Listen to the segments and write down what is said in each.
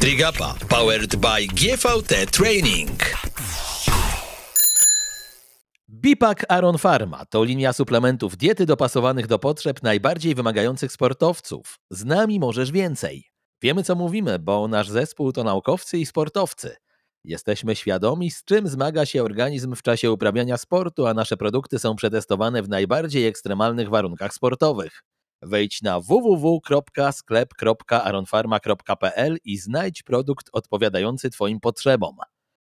Trigapa powered by GVT Training. Bipak Aron Pharma to linia suplementów diety dopasowanych do potrzeb najbardziej wymagających sportowców. Z nami możesz więcej. Wiemy co mówimy, bo nasz zespół to naukowcy i sportowcy. Jesteśmy świadomi, z czym zmaga się organizm w czasie uprawiania sportu, a nasze produkty są przetestowane w najbardziej ekstremalnych warunkach sportowych. Wejdź na www.sklep.aronfarma.pl i znajdź produkt odpowiadający Twoim potrzebom.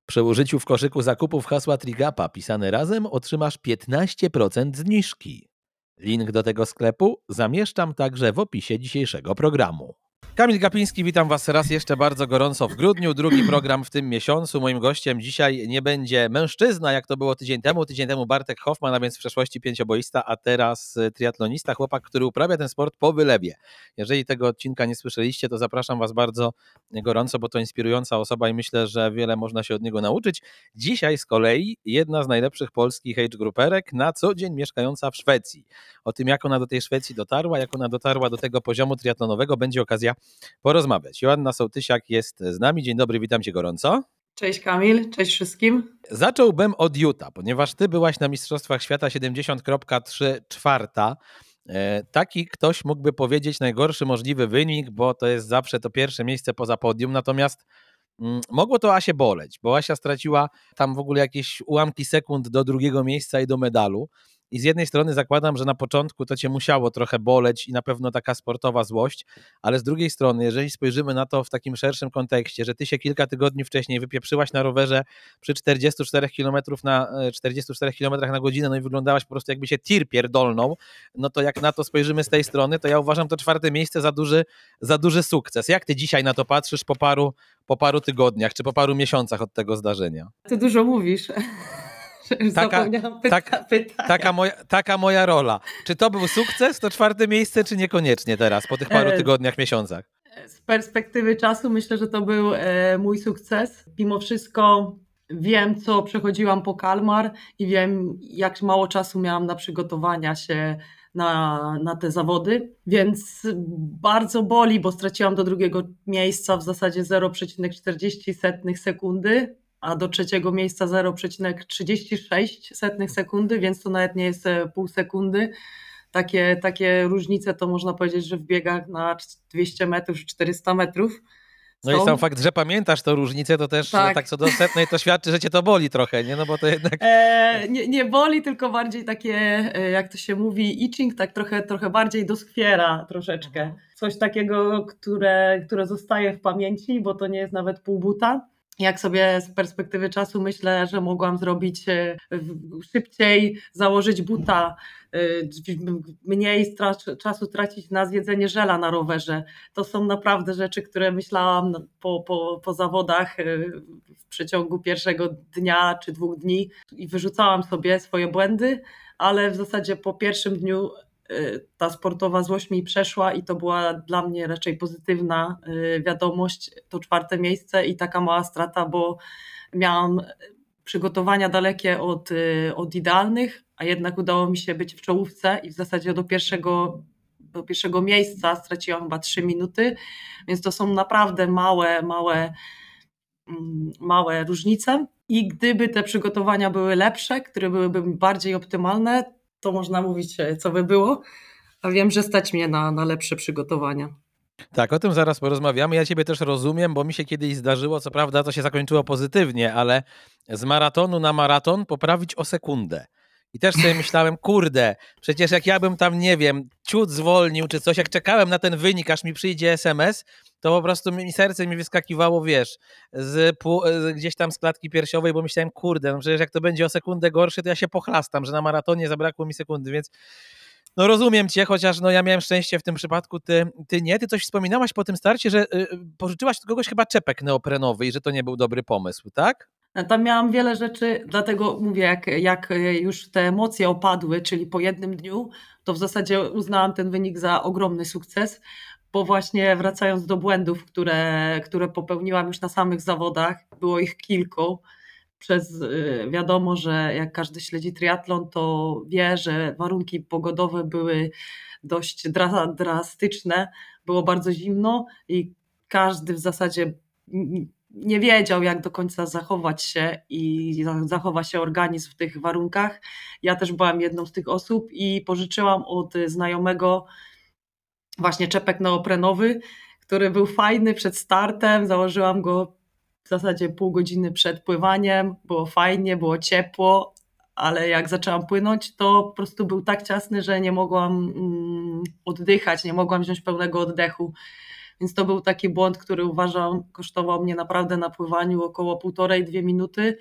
Przy użyciu w koszyku zakupów hasła Trigapa pisane razem otrzymasz 15% zniżki. Link do tego sklepu zamieszczam także w opisie dzisiejszego programu. Kamil Gapiński, witam Was raz jeszcze bardzo gorąco w grudniu. Drugi program w tym miesiącu. Moim gościem dzisiaj nie będzie mężczyzna, jak to było tydzień temu. Tydzień temu Bartek Hoffman, a więc w przeszłości pięcioboista, a teraz triatlonista, chłopak, który uprawia ten sport po wylewie. Jeżeli tego odcinka nie słyszeliście, to zapraszam Was bardzo gorąco, bo to inspirująca osoba i myślę, że wiele można się od niego nauczyć. Dzisiaj z kolei jedna z najlepszych polskich age grouperek, na co dzień mieszkająca w Szwecji. O tym, jak ona do tej Szwecji dotarła, jak ona dotarła do tego poziomu triatlonowego, będzie okazja porozmawiać. Joanna Sołtysiak jest z nami. Dzień dobry, witam cię gorąco. Cześć Kamil, cześć wszystkim. Zacząłbym od Juta, ponieważ ty byłaś na Mistrzostwach Świata 70.3 czwarta. E, taki ktoś mógłby powiedzieć najgorszy możliwy wynik, bo to jest zawsze to pierwsze miejsce poza podium, natomiast mm, mogło to Asię boleć, bo Asia straciła tam w ogóle jakieś ułamki sekund do drugiego miejsca i do medalu. I z jednej strony zakładam, że na początku to cię musiało trochę boleć i na pewno taka sportowa złość, ale z drugiej strony, jeżeli spojrzymy na to w takim szerszym kontekście, że ty się kilka tygodni wcześniej wypieprzyłaś na rowerze przy 44 km na 44 km na godzinę, no i wyglądałaś po prostu jakby się tir pierdolną, no to jak na to spojrzymy z tej strony, to ja uważam to czwarte miejsce za duży, za duży sukces. Jak ty dzisiaj na to patrzysz po paru, po paru tygodniach, czy po paru miesiącach od tego zdarzenia? Ty dużo mówisz. Taka, tak, taka, moja, taka moja rola. Czy to był sukces, to czwarte miejsce, czy niekoniecznie teraz, po tych paru e, tygodniach, miesiącach? Z perspektywy czasu myślę, że to był e, mój sukces. Mimo wszystko wiem, co przechodziłam po Kalmar i wiem, jak mało czasu miałam na przygotowania się na, na te zawody, więc bardzo boli, bo straciłam do drugiego miejsca w zasadzie 0,40 sekundy a do trzeciego miejsca 0,36 sekundy, więc to nawet nie jest e, pół sekundy. Takie, takie różnice to można powiedzieć, że w biegach na 200 metrów, 400 metrów. No i sam fakt, że pamiętasz tę różnicę, to też tak. tak co do setnej to świadczy, że cię to boli trochę, nie? No bo to jednak... E, nie, nie boli, tylko bardziej takie, e, jak to się mówi, itching, tak trochę, trochę bardziej doskwiera troszeczkę. Coś takiego, które, które zostaje w pamięci, bo to nie jest nawet pół buta jak sobie z perspektywy czasu myślę, że mogłam zrobić e, szybciej, założyć buta, e, mniej czasu tracić na zjedzenie żela na rowerze. To są naprawdę rzeczy, które myślałam po, po, po zawodach e, w przeciągu pierwszego dnia czy dwóch dni i wyrzucałam sobie swoje błędy, ale w zasadzie po pierwszym dniu ta sportowa złość mi przeszła i to była dla mnie raczej pozytywna y, wiadomość, to czwarte miejsce i taka mała strata, bo miałam przygotowania dalekie od, y, od idealnych, a jednak udało mi się być w czołówce i w zasadzie do pierwszego, do pierwszego miejsca straciłam chyba trzy minuty, więc to są naprawdę małe, małe, mm, małe różnice. I gdyby te przygotowania były lepsze, które byłyby bardziej optymalne, to można mówić, e, co by było, a wiem, że stać mnie na, na lepsze przygotowania. Tak, o tym zaraz porozmawiamy. Ja Ciebie też rozumiem, bo mi się kiedyś zdarzyło, co prawda to się zakończyło pozytywnie, ale z maratonu na maraton poprawić o sekundę. I też sobie myślałem, kurde, przecież jak ja bym tam, nie wiem, ciut zwolnił czy coś, jak czekałem na ten wynik, aż mi przyjdzie SMS, to po prostu mi serce mi wyskakiwało, wiesz, z, z, gdzieś tam z klatki piersiowej, bo myślałem, kurde, no przecież jak to będzie o sekundę gorsze, to ja się pochlastam, że na maratonie zabrakło mi sekundy, więc no rozumiem cię, chociaż no ja miałem szczęście w tym przypadku, ty, ty nie. Ty coś wspominałaś po tym starcie, że y, pożyczyłaś od kogoś chyba czepek neoprenowy i że to nie był dobry pomysł, tak? Tam miałam wiele rzeczy, dlatego mówię, jak, jak już te emocje opadły, czyli po jednym dniu, to w zasadzie uznałam ten wynik za ogromny sukces, bo właśnie wracając do błędów, które, które popełniłam już na samych zawodach, było ich kilku. Przez y, wiadomo, że jak każdy śledzi triatlon, to wie, że warunki pogodowe były dość drastyczne, było bardzo zimno i każdy w zasadzie nie wiedział, jak do końca zachować się i zachowa się organizm w tych warunkach. Ja też byłam jedną z tych osób i pożyczyłam od znajomego właśnie czepek neoprenowy, który był fajny przed startem. Założyłam go w zasadzie pół godziny przed pływaniem. Było fajnie, było ciepło, ale jak zaczęłam płynąć, to po prostu był tak ciasny, że nie mogłam mm, oddychać, nie mogłam wziąć pełnego oddechu. Więc to był taki błąd, który uważam kosztował mnie naprawdę na pływaniu około półtorej, dwie minuty,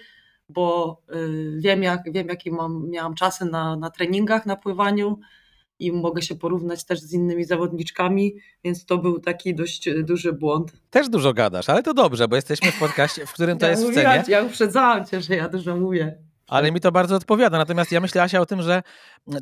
bo y, wiem, jak, wiem jakie mam, miałam czasy na, na treningach, na pływaniu i mogę się porównać też z innymi zawodniczkami, więc to był taki dość duży błąd. Też dużo gadasz, ale to dobrze, bo jesteśmy w podcaście, w którym to ja jest w cenie. Ja uprzedzałam cię, że ja dużo mówię. Ale mi to bardzo odpowiada. Natomiast ja myślę, Asia, o tym, że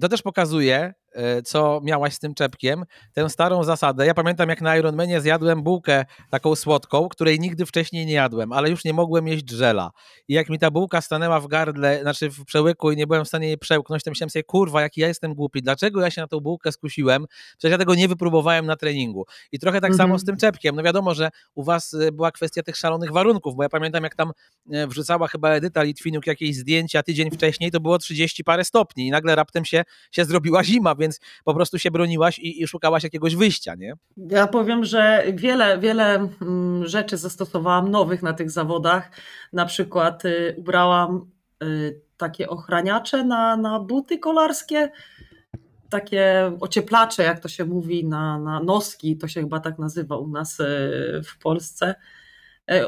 to też pokazuje, E, co miałaś z tym czepkiem, tę starą zasadę. Ja pamiętam, jak na Ironmanie zjadłem bułkę taką słodką, której nigdy wcześniej nie jadłem, ale już nie mogłem jeść żela. I jak mi ta bułka stanęła w gardle, znaczy w przełyku i nie byłem w stanie jej przełknąć, to myślałem sobie, kurwa, jaki ja jestem głupi, dlaczego ja się na tą bułkę skusiłem? Przecież ja tego nie wypróbowałem na treningu. I trochę tak samo z tym czepkiem. No wiadomo, że u was e, była kwestia tych szalonych warunków, bo ja pamiętam, jak tam e, wrzucała chyba Edyta Litwiniuk jakieś zdjęcia tydzień wcześniej, to było 30 parę stopni i nagle raptem się, się zrobiła zima, więc po prostu się broniłaś i, i szukałaś jakiegoś wyjścia, nie? Ja powiem, że wiele, wiele mm, rzeczy zastosowałam nowych na tych zawodach. Na przykład y, ubrałam y, takie ochraniacze na, na buty kolarskie, takie ocieplacze, jak to się mówi, na, na noski, to się chyba tak nazywa u nas y, w Polsce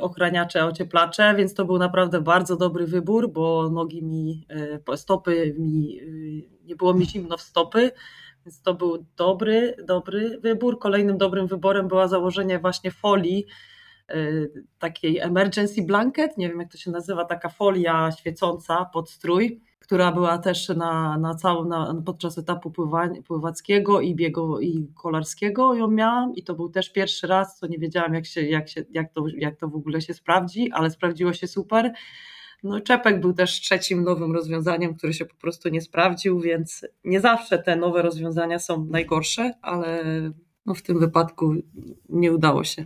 ochraniacze, ocieplacze, więc to był naprawdę bardzo dobry wybór, bo nogi mi, stopy mi, nie było mi zimno w stopy, więc to był dobry, dobry wybór. Kolejnym dobrym wyborem było założenie właśnie folii, takiej emergency blanket, nie wiem jak to się nazywa, taka folia świecąca pod strój, która była też na, na całą, na, podczas etapu pływań, pływackiego i biegu i kolarskiego ją miałam i to był też pierwszy raz, co nie wiedziałam jak, się, jak, się, jak, to, jak to w ogóle się sprawdzi, ale sprawdziło się super. No, czepek był też trzecim nowym rozwiązaniem, które się po prostu nie sprawdził, więc nie zawsze te nowe rozwiązania są najgorsze, ale no w tym wypadku nie udało się.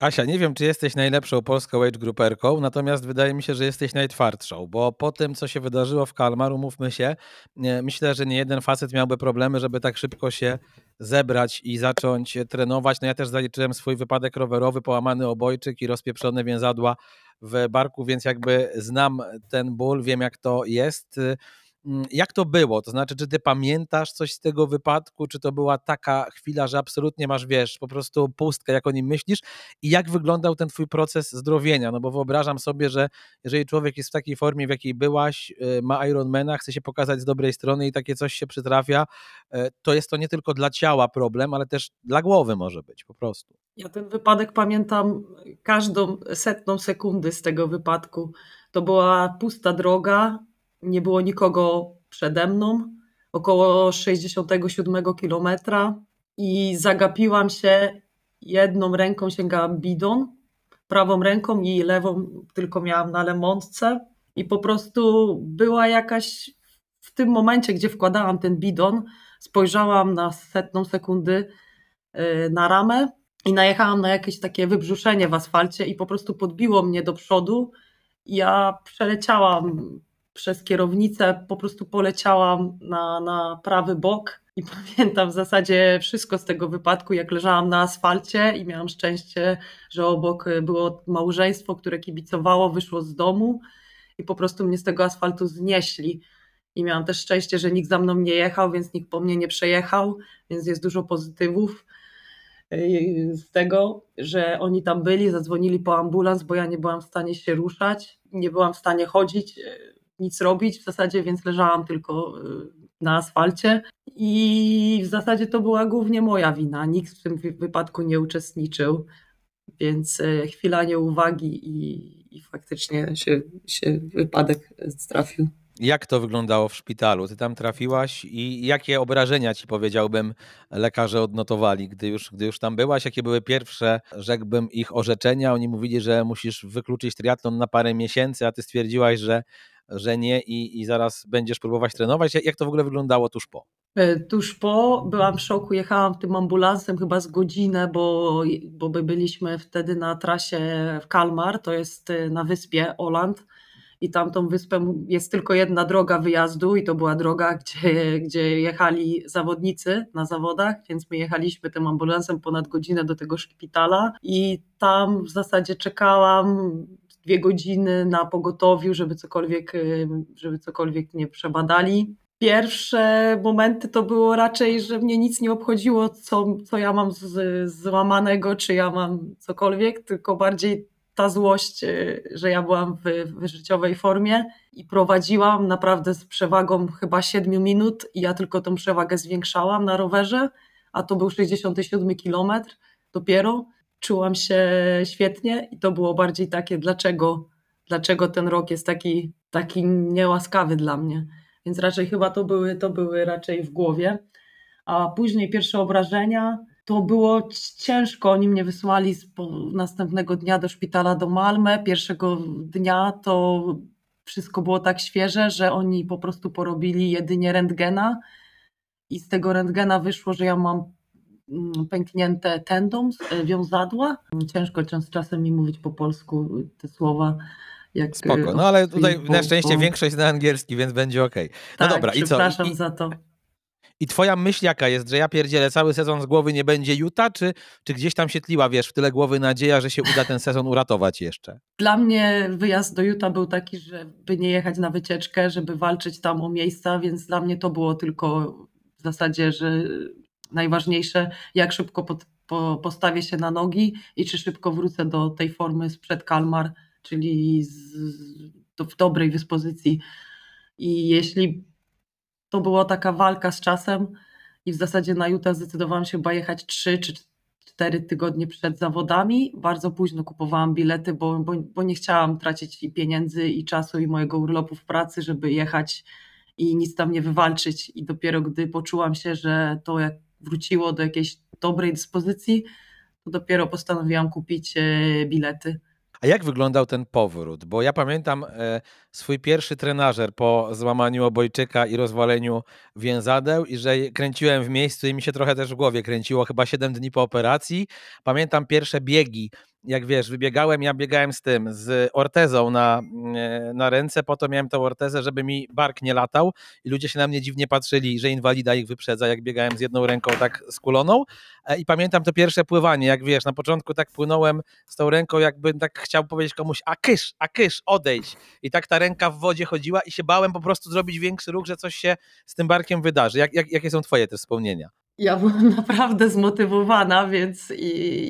Asia, nie wiem, czy jesteś najlepszą polską age grouperką, natomiast wydaje mi się, że jesteś najtwardszą, bo po tym, co się wydarzyło w Kalmar, umówmy się, myślę, że nie jeden facet miałby problemy, żeby tak szybko się zebrać i zacząć trenować. No ja też zaliczyłem swój wypadek rowerowy, połamany obojczyk i rozpieprzone więzadła w barku, więc jakby znam ten ból, wiem jak to jest. Mm, jak to było? To znaczy, czy ty pamiętasz coś z tego wypadku? Czy to była taka chwila, że absolutnie masz, wiesz, po prostu pustkę, jak o nim myślisz? I jak wyglądał ten twój proces zdrowienia? No bo wyobrażam sobie, że jeżeli człowiek jest w takiej formie, w jakiej byłaś, y, ma Ironmana, chce się pokazać z dobrej strony i takie coś się przytrafia, y, to jest to nie tylko dla ciała problem, ale też dla głowy może być po prostu. Ja ten wypadek pamiętam każdą setną sekundy z tego wypadku. To była pusta droga, nie było nikogo przede mną, około 67 kilometra i zagapiłam się, jedną ręką sięgałam bidon, prawą ręką i lewą tylko miałam na lemontce i po prostu była jakaś w tym momencie, gdzie wkładałam ten bidon, spojrzałam na setną sekundy y, na ramę i najechałam na jakieś takie wybrzuszenie w asfalcie i po prostu podbiło mnie do przodu. Ja przeleciałam przez kierownicę, po prostu poleciałam na, na prawy bok i pamiętam w zasadzie wszystko z tego wypadku, jak leżałam na asfalcie i miałam szczęście, że obok było małżeństwo, które kibicowało, wyszło z domu i po prostu mnie z tego asfaltu znieśli. I miałam też szczęście, że nikt za mną nie jechał, więc nikt po mnie nie przejechał, więc jest dużo pozytywów y, z tego, że oni tam byli, zadzwonili po ambulans, bo ja nie byłam w stanie się ruszać, nie byłam w stanie chodzić nic robić w zasadzie, więc leżałam tylko y, na asfalcie i w zasadzie to była głównie moja wina. Nikt w tym wypadku nie uczestniczył, więc y, chwila nieuwagi i, i faktycznie się, się wypadek trafił. Jak to wyglądało w szpitalu? Ty tam trafiłaś i jakie obrażenia ci powiedziałbym lekarze odnotowali, gdy już, gdy już tam byłaś? Jakie były pierwsze, rzekłbym, ich orzeczenia? Oni mówili, że musisz wykluczyć triatlon na parę miesięcy, a ty stwierdziłaś, że że nie i, i zaraz będziesz próbować trenować. Jak to w ogóle wyglądało tuż po? E, tuż po byłam w szoku, jechałam tym ambulansem chyba z godzinę, bo, bo byliśmy wtedy na trasie w Kalmar, to jest e, na wyspie Oland i tamtą wyspę jest tylko jedna droga wyjazdu i to była droga, gdzie, gdzie jechali zawodnicy na zawodach, więc my jechaliśmy tym ambulansem ponad godzinę do tego szpitala i tam w zasadzie czekałam dwie godziny na pogotowiu, żeby cokolwiek, y, żeby cokolwiek nie przebadali. Pierwsze momenty to było raczej, że mnie nic nie obchodziło, co, co ja mam z, złamanego, czy ja mam cokolwiek, tylko bardziej ta złość, y, że ja byłam w, w życiowej formie i prowadziłam naprawdę z przewagą chyba 7 minut i ja tylko tą przewagę zwiększałam na rowerze, a to był 67 kilometr dopiero. Czułam się świetnie i to było bardziej takie, dlaczego, dlaczego ten rok jest taki, taki niełaskawy dla mnie. Więc raczej chyba to były, to były raczej w głowie. A później pierwsze obrażenia, to było ciężko. Oni mnie wysłali następnego dnia do szpitala do Malmę. Pierwszego dnia to wszystko było tak świeże, że oni po prostu porobili jedynie rentgena i z tego rentgena wyszło, że ja mam pęknięte tendon, e, wiązadła. Ciężko czasem mi mówić po polsku te słowa. Jak Spoko, no ale tutaj na szczęście większość zna angielski, więc będzie ok. No tak, dobra, i co? Przepraszam za to. I twoja myśl jaka jest, że ja pierdzielę cały sezon z głowy nie będzie Utah, czy, czy gdzieś tam się tliła, wiesz, w tyle głowy nadzieja, że się uda ten sezon uratować jeszcze? Dla mnie wyjazd do Utah był taki, żeby nie jechać na wycieczkę, żeby walczyć tam o miejsca, więc dla mnie to było tylko w zasadzie, że najważniejsze, jak szybko pod, po, postawię się na nogi i czy szybko wrócę do tej formy sprzed Kalmar, czyli z, do, w dobrej dyspozycji. I jeśli to była taka walka z czasem i w zasadzie na Utah zdecydowałam się chyba jechać 3 czy 4 tygodnie przed zawodami. Bardzo późno kupowałam bilety, bo, bo, bo nie chciałam tracić i pieniędzy, i czasu, i mojego urlopu w pracy, żeby jechać i nic tam nie wywalczyć. I dopiero gdy poczułam się, że to jak wróciło do jakiejś dobrej dyspozycji, to dopiero postanowiłam kupić e, bilety. A jak wyglądał ten powrót? Bo ja pamiętam e, swój pierwszy trenażer po złamaniu obojczyka i rozwaleniu więzadeł i że kręciłem w miejscu i mi się trochę też w głowie kręciło, chyba 7 dni po operacji. Pamiętam pierwsze biegi jak wiesz, wybiegałem, ja biegałem z tym, z ortezą na, e, na ręce, po to miałem tę ortezę, żeby mi bark nie latał i ludzie się na mnie dziwnie patrzyli, że inwalida ich wyprzedza, jak biegałem z jedną ręką tak skuloną e, i pamiętam to pierwsze pływanie, jak wiesz, na początku tak płynąłem z tą ręką, jakbym tak chciał powiedzieć komuś, a kysz, a kysz, odejdź i tak ta ręka w wodzie chodziła i się bałem po prostu zrobić większy ruch, że coś się z tym barkiem wydarzy. Jak, jak, jakie są twoje te wspomnienia? Ja byłam naprawdę zmotywowana, więc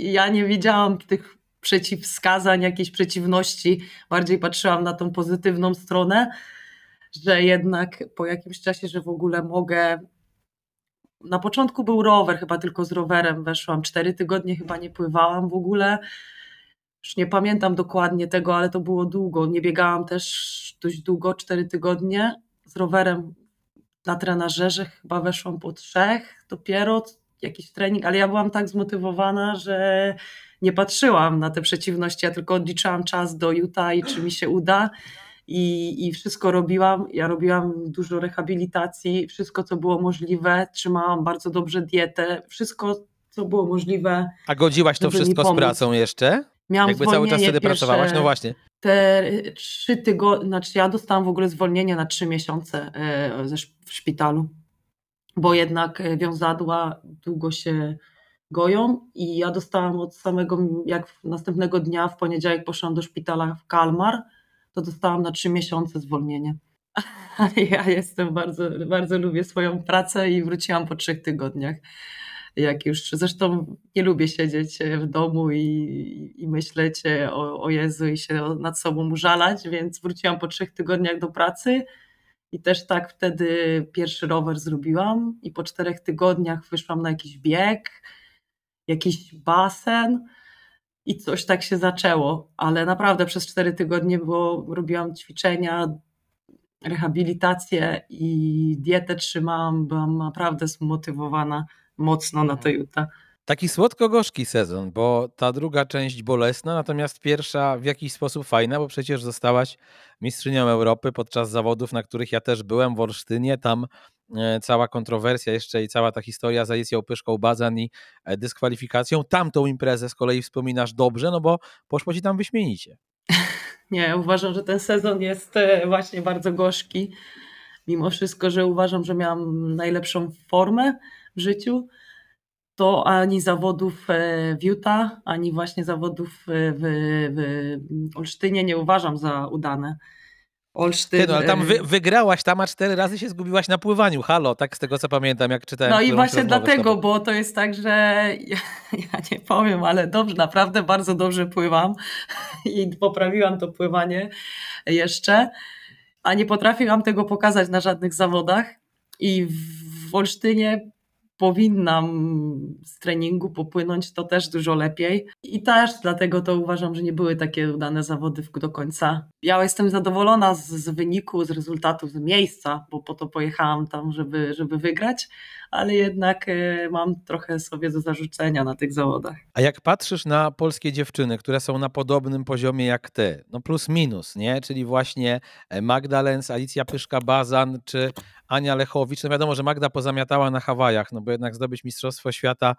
ja nie widziałam tych przeciwwskazań, jakiejś przeciwności, bardziej patrzyłam na tą pozytywną stronę, że jednak po jakimś czasie, że w ogóle mogę. Na początku był rower, chyba tylko z rowerem weszłam. Cztery tygodnie chyba nie pływałam w ogóle. Już nie pamiętam dokładnie tego, ale to było długo. Nie biegałam też dość długo, cztery tygodnie. Z rowerem na trenażerze chyba weszłam po trzech dopiero, jakiś trening, ale ja byłam tak zmotywowana, że nie patrzyłam na te przeciwności, ja tylko odliczałam czas do Utah i czy mi się uda. I, I wszystko robiłam. Ja robiłam dużo rehabilitacji, wszystko co było możliwe, trzymałam bardzo dobrze dietę, wszystko co było możliwe. A godziłaś to wszystko z pracą jeszcze? Miałam Jakby cały czas wtedy pracowałaś? No właśnie. Te trzy tygodnie, znaczy ja dostałam w ogóle zwolnienie na trzy miesiące e, w szpitalu, bo jednak e, wiązadła długo się goją i ja dostałam od samego, jak następnego dnia w poniedziałek poszłam do szpitala w Kalmar, to dostałam na trzy miesiące zwolnienie. Ja jestem bardzo, bardzo lubię swoją pracę i wróciłam po trzech tygodniach. Jak już, zresztą nie lubię siedzieć w domu i, i myśleć o, o Jezu i się nad sobą użalać, więc wróciłam po trzech tygodniach do pracy i też tak wtedy pierwszy rower zrobiłam i po czterech tygodniach wyszłam na jakiś bieg, jakiś basen i coś tak się zaczęło, ale naprawdę przez cztery tygodnie było, robiłam ćwiczenia, rehabilitację i dietę trzymałam, byłam naprawdę zmotywowana mocno na to Utah. Taki słodko-gorzki sezon, bo ta druga część bolesna, natomiast pierwsza w jakiś sposób fajna, bo przecież zostałaś mistrzynią Europy podczas zawodów, na których ja też byłem w Olsztynie. Tam cała kontrowersja jeszcze i cała ta historia z Alicją Pyszką, Bazan i e, dyskwalifikacją. Tamtą imprezę z kolei wspominasz dobrze, no bo poszło ci tam wyśmienicie. Nie, uważam, że ten sezon jest e, właśnie bardzo gorzki. Mimo wszystko, że uważam, że miałam najlepszą formę w życiu, to ani zawodów w Utah, ani właśnie zawodów w, w Olsztynie nie uważam za udane. Olsztyn. Ty, no, ale tam wy, wygrałaś tam, a cztery razy się zgubiłaś na pływaniu. Halo, tak z tego co pamiętam, jak czytałem. No i właśnie dlatego, bo to jest tak, że ja, ja, nie powiem, ale dobrze, naprawdę bardzo dobrze pływam i poprawiłam to pływanie jeszcze, a nie potrafiłam tego pokazać na żadnych zawodach. I w Olsztynie powinnam z treningu popłynąć, to też dużo lepiej. I też dlatego to uważam, że nie były takie udane zawody do końca. Ja jestem zadowolona z, z wyniku, z rezultatu, z miejsca, bo po to pojechałam tam, żeby, żeby wygrać, ale jednak e, mam trochę sobie do zarzucenia na tych zawodach. A jak patrzysz na polskie dziewczyny, które są na podobnym poziomie jak ty, no plus minus, nie? Czyli właśnie e, Magda Lenz, Alicja Pyszka-Bazan czy Ania Lechowicz. No wiadomo, że Magda pozamiatała na Hawajach, no bo jednak zdobyć Mistrzostwo Świata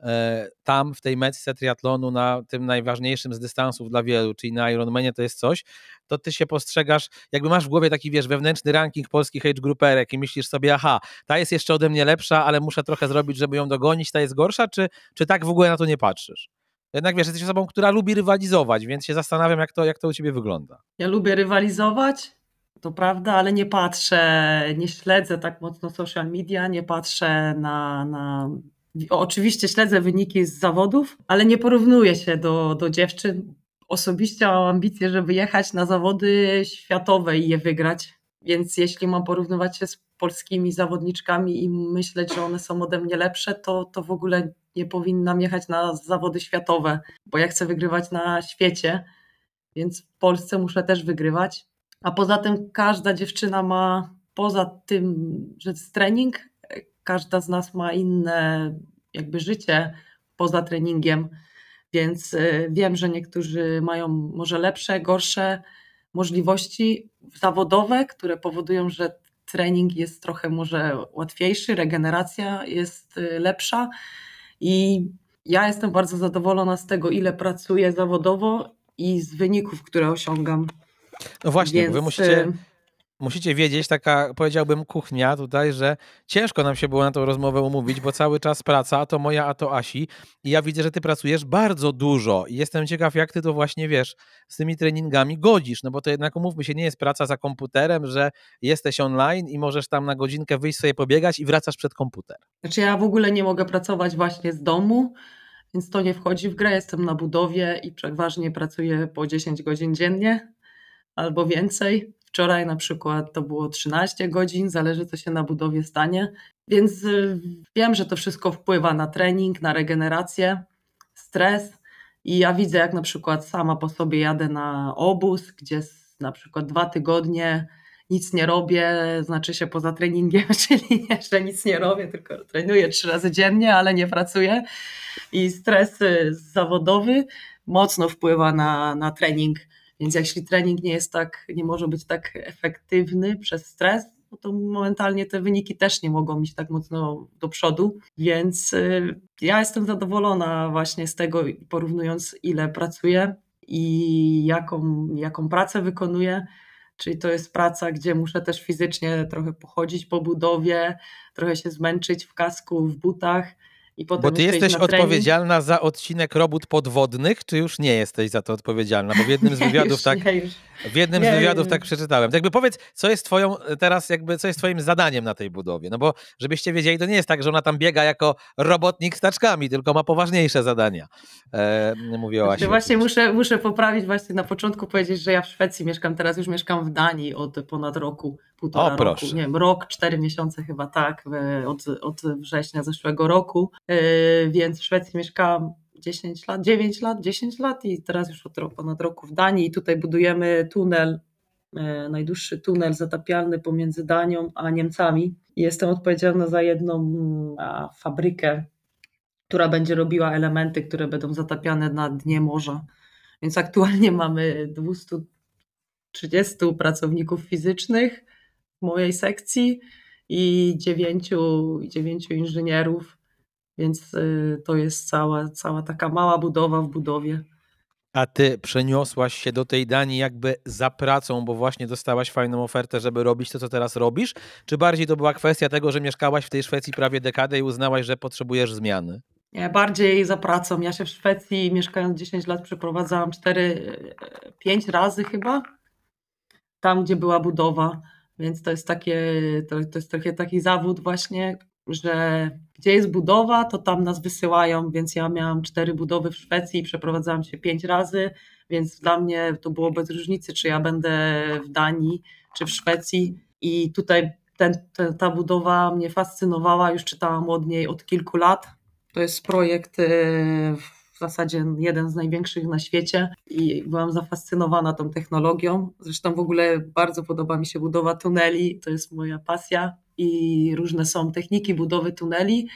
e, tam w tej metce triatlonu na tym najważniejszym z dystansów dla wielu, czyli na Ironmanie to jest coś, to ty się postrzegasz, jakby masz w głowie taki, wiesz, wewnętrzny ranking polskich age grouperek i myślisz sobie, aha, ta jest jeszcze ode mnie lepsza, ale muszę trochę zrobić, żeby ją dogonić, ta jest gorsza, czy, czy tak w ogóle na to nie patrzysz? Jednak wiesz, jesteś osobą, która lubi rywalizować, więc się zastanawiam, jak to, jak to u ciebie wygląda. Ja lubię rywalizować, to prawda, ale nie patrzę, nie śledzę tak mocno social media, nie patrzę na, na Oczywiście śledzę wyniki z zawodów, ale nie porównuję się do, do dziewczyn. Osobiście mam ambicje, żeby jechać na zawody światowe i je wygrać. Więc jeśli mam porównywać się z polskimi zawodniczkami i myśleć, że one są ode mnie lepsze, to, to w ogóle nie powinnam jechać na zawody światowe, bo ja chcę wygrywać na świecie, więc w Polsce muszę też wygrywać. A poza tym każda dziewczyna ma, poza tym, że jest trening, każda z nas ma inne jakby życie poza treningiem, więc y, wiem, że niektórzy mają może lepsze, gorsze możliwości zawodowe, które powodują, że trening jest trochę może łatwiejszy, regeneracja jest y, lepsza i ja jestem bardzo zadowolona z tego, ile pracuję zawodowo i z wyników, które osiągam. No właśnie, Więc... wy musicie, y, musicie wiedzieć, taka powiedziałbym kuchnia tutaj, że ciężko nam się było na tą rozmowę umówić, bo cały czas praca, a to moja, a to Asi. I ja widzę, że ty pracujesz bardzo dużo i jestem ciekaw, jak ty to właśnie wiesz, z tymi treningami godzisz, no bo to jednak umówmy się, nie jest praca za komputerem, że jesteś online i możesz tam na godzinkę wyjść sobie pobiegać i wracasz przed komputer. Znaczy ja w ogóle nie mogę pracować właśnie z domu, więc to nie wchodzi w grę. Jestem na budowie i przeważnie pracuję po 10 godzin dziennie albo więcej. Wczoraj na przykład to było 13 godzin, zależy co się na budowie stanie. Więc y, wiem, że to wszystko wpływa na trening, na regenerację, stres. I ja widzę, jak na przykład sama po sobie jadę na obóz, gdzie na przykład dwa tygodnie nic nie robię, znaczy się poza treningiem, czyli nie, że nic nie robię, tylko trenuję trzy razy dziennie, ale nie pracuję. I stres zawodowy mocno wpływa na, na trening więc jeśli trening nie jest tak, nie może być tak efektywny przez stres, no to momentalnie te wyniki też nie mogą iść tak mocno do przodu. Więc y, ja jestem zadowolona właśnie z tego, porównując ile pracuję i jaką, jaką pracę wykonuję. Czyli to jest praca, gdzie muszę też fizycznie trochę pochodzić po budowie, trochę się zmęczyć w kasku, w butach bo ty jesteś odpowiedzialna za odcinek robót podwodnych, czy już nie jesteś za to odpowiedzialna? Bo w jednym z wywiadów tak. W jednym z wywiadów tak przeczytałem. Tak jakby powiedz, co jest twoją teraz, jakby, co jest twoim zadaniem na tej budowie? No bo żebyście wiedzieli, to nie jest tak, że ona tam biega jako robotnik z taczkami, tylko ma poważniejsze zadania. E, Asi. Właśnie muszę, muszę poprawić właśnie na początku powiedzieć, że ja w Szwecji mieszkam, teraz już mieszkam w Danii od ponad roku, półtora o, roku. Nie wiem, rok, cztery miesiące chyba tak, od, od września zeszłego roku. E, więc w Szwecji mieszkałam 10 lat, 9 lat, 10 lat i teraz już od ponad roku w Danii. I tutaj budujemy tunel, e, najdłuższy tunel zatapialny pomiędzy Danią a Niemcami. Jestem odpowiedzialna za jedną fabrykę, która będzie robiła elementy, które będą zatapiane na dnie morza. Więc aktualnie mamy 230 pracowników fizycznych w mojej sekcji i dziewięciu, dziewięciu inżynierów, więc y, to jest cała, cała taka mała budowa w budowie. A ty przeniosłaś się do tej Danii jakby za pracą, bo właśnie dostałaś fajną ofertę, żeby robić to, co teraz robisz? Czy bardziej to była kwestia tego, że mieszkałaś w tej Szwecji prawie dekadę i uznałaś, że potrzebujesz zmiany? Nie, bardziej za pracą. Ja się w Szwecji mieszkając 10 lat przeprowadzałam 4-5 razy chyba. Tam, gdzie była budowa. Więc to jest takie, to, to jest trochę taki zawód właśnie, że gdzie jest budowa, to tam nas wysyłają, więc ja miałam cztery budowy w Szwecji i przeprowadzałam się pięć razy, więc dla mnie to było bez różnicy, czy ja będę w Danii, czy w Szwecji i tutaj ten, ta budowa mnie fascynowała, już czytałam od niej od kilku lat. To jest projekt y, w zasadzie jeden z największych na świecie i byłam zafascynowana tą technologią. Zresztą w ogóle bardzo podoba mi się budowa tuneli, to jest moja pasja i różne są techniki budowy tuneli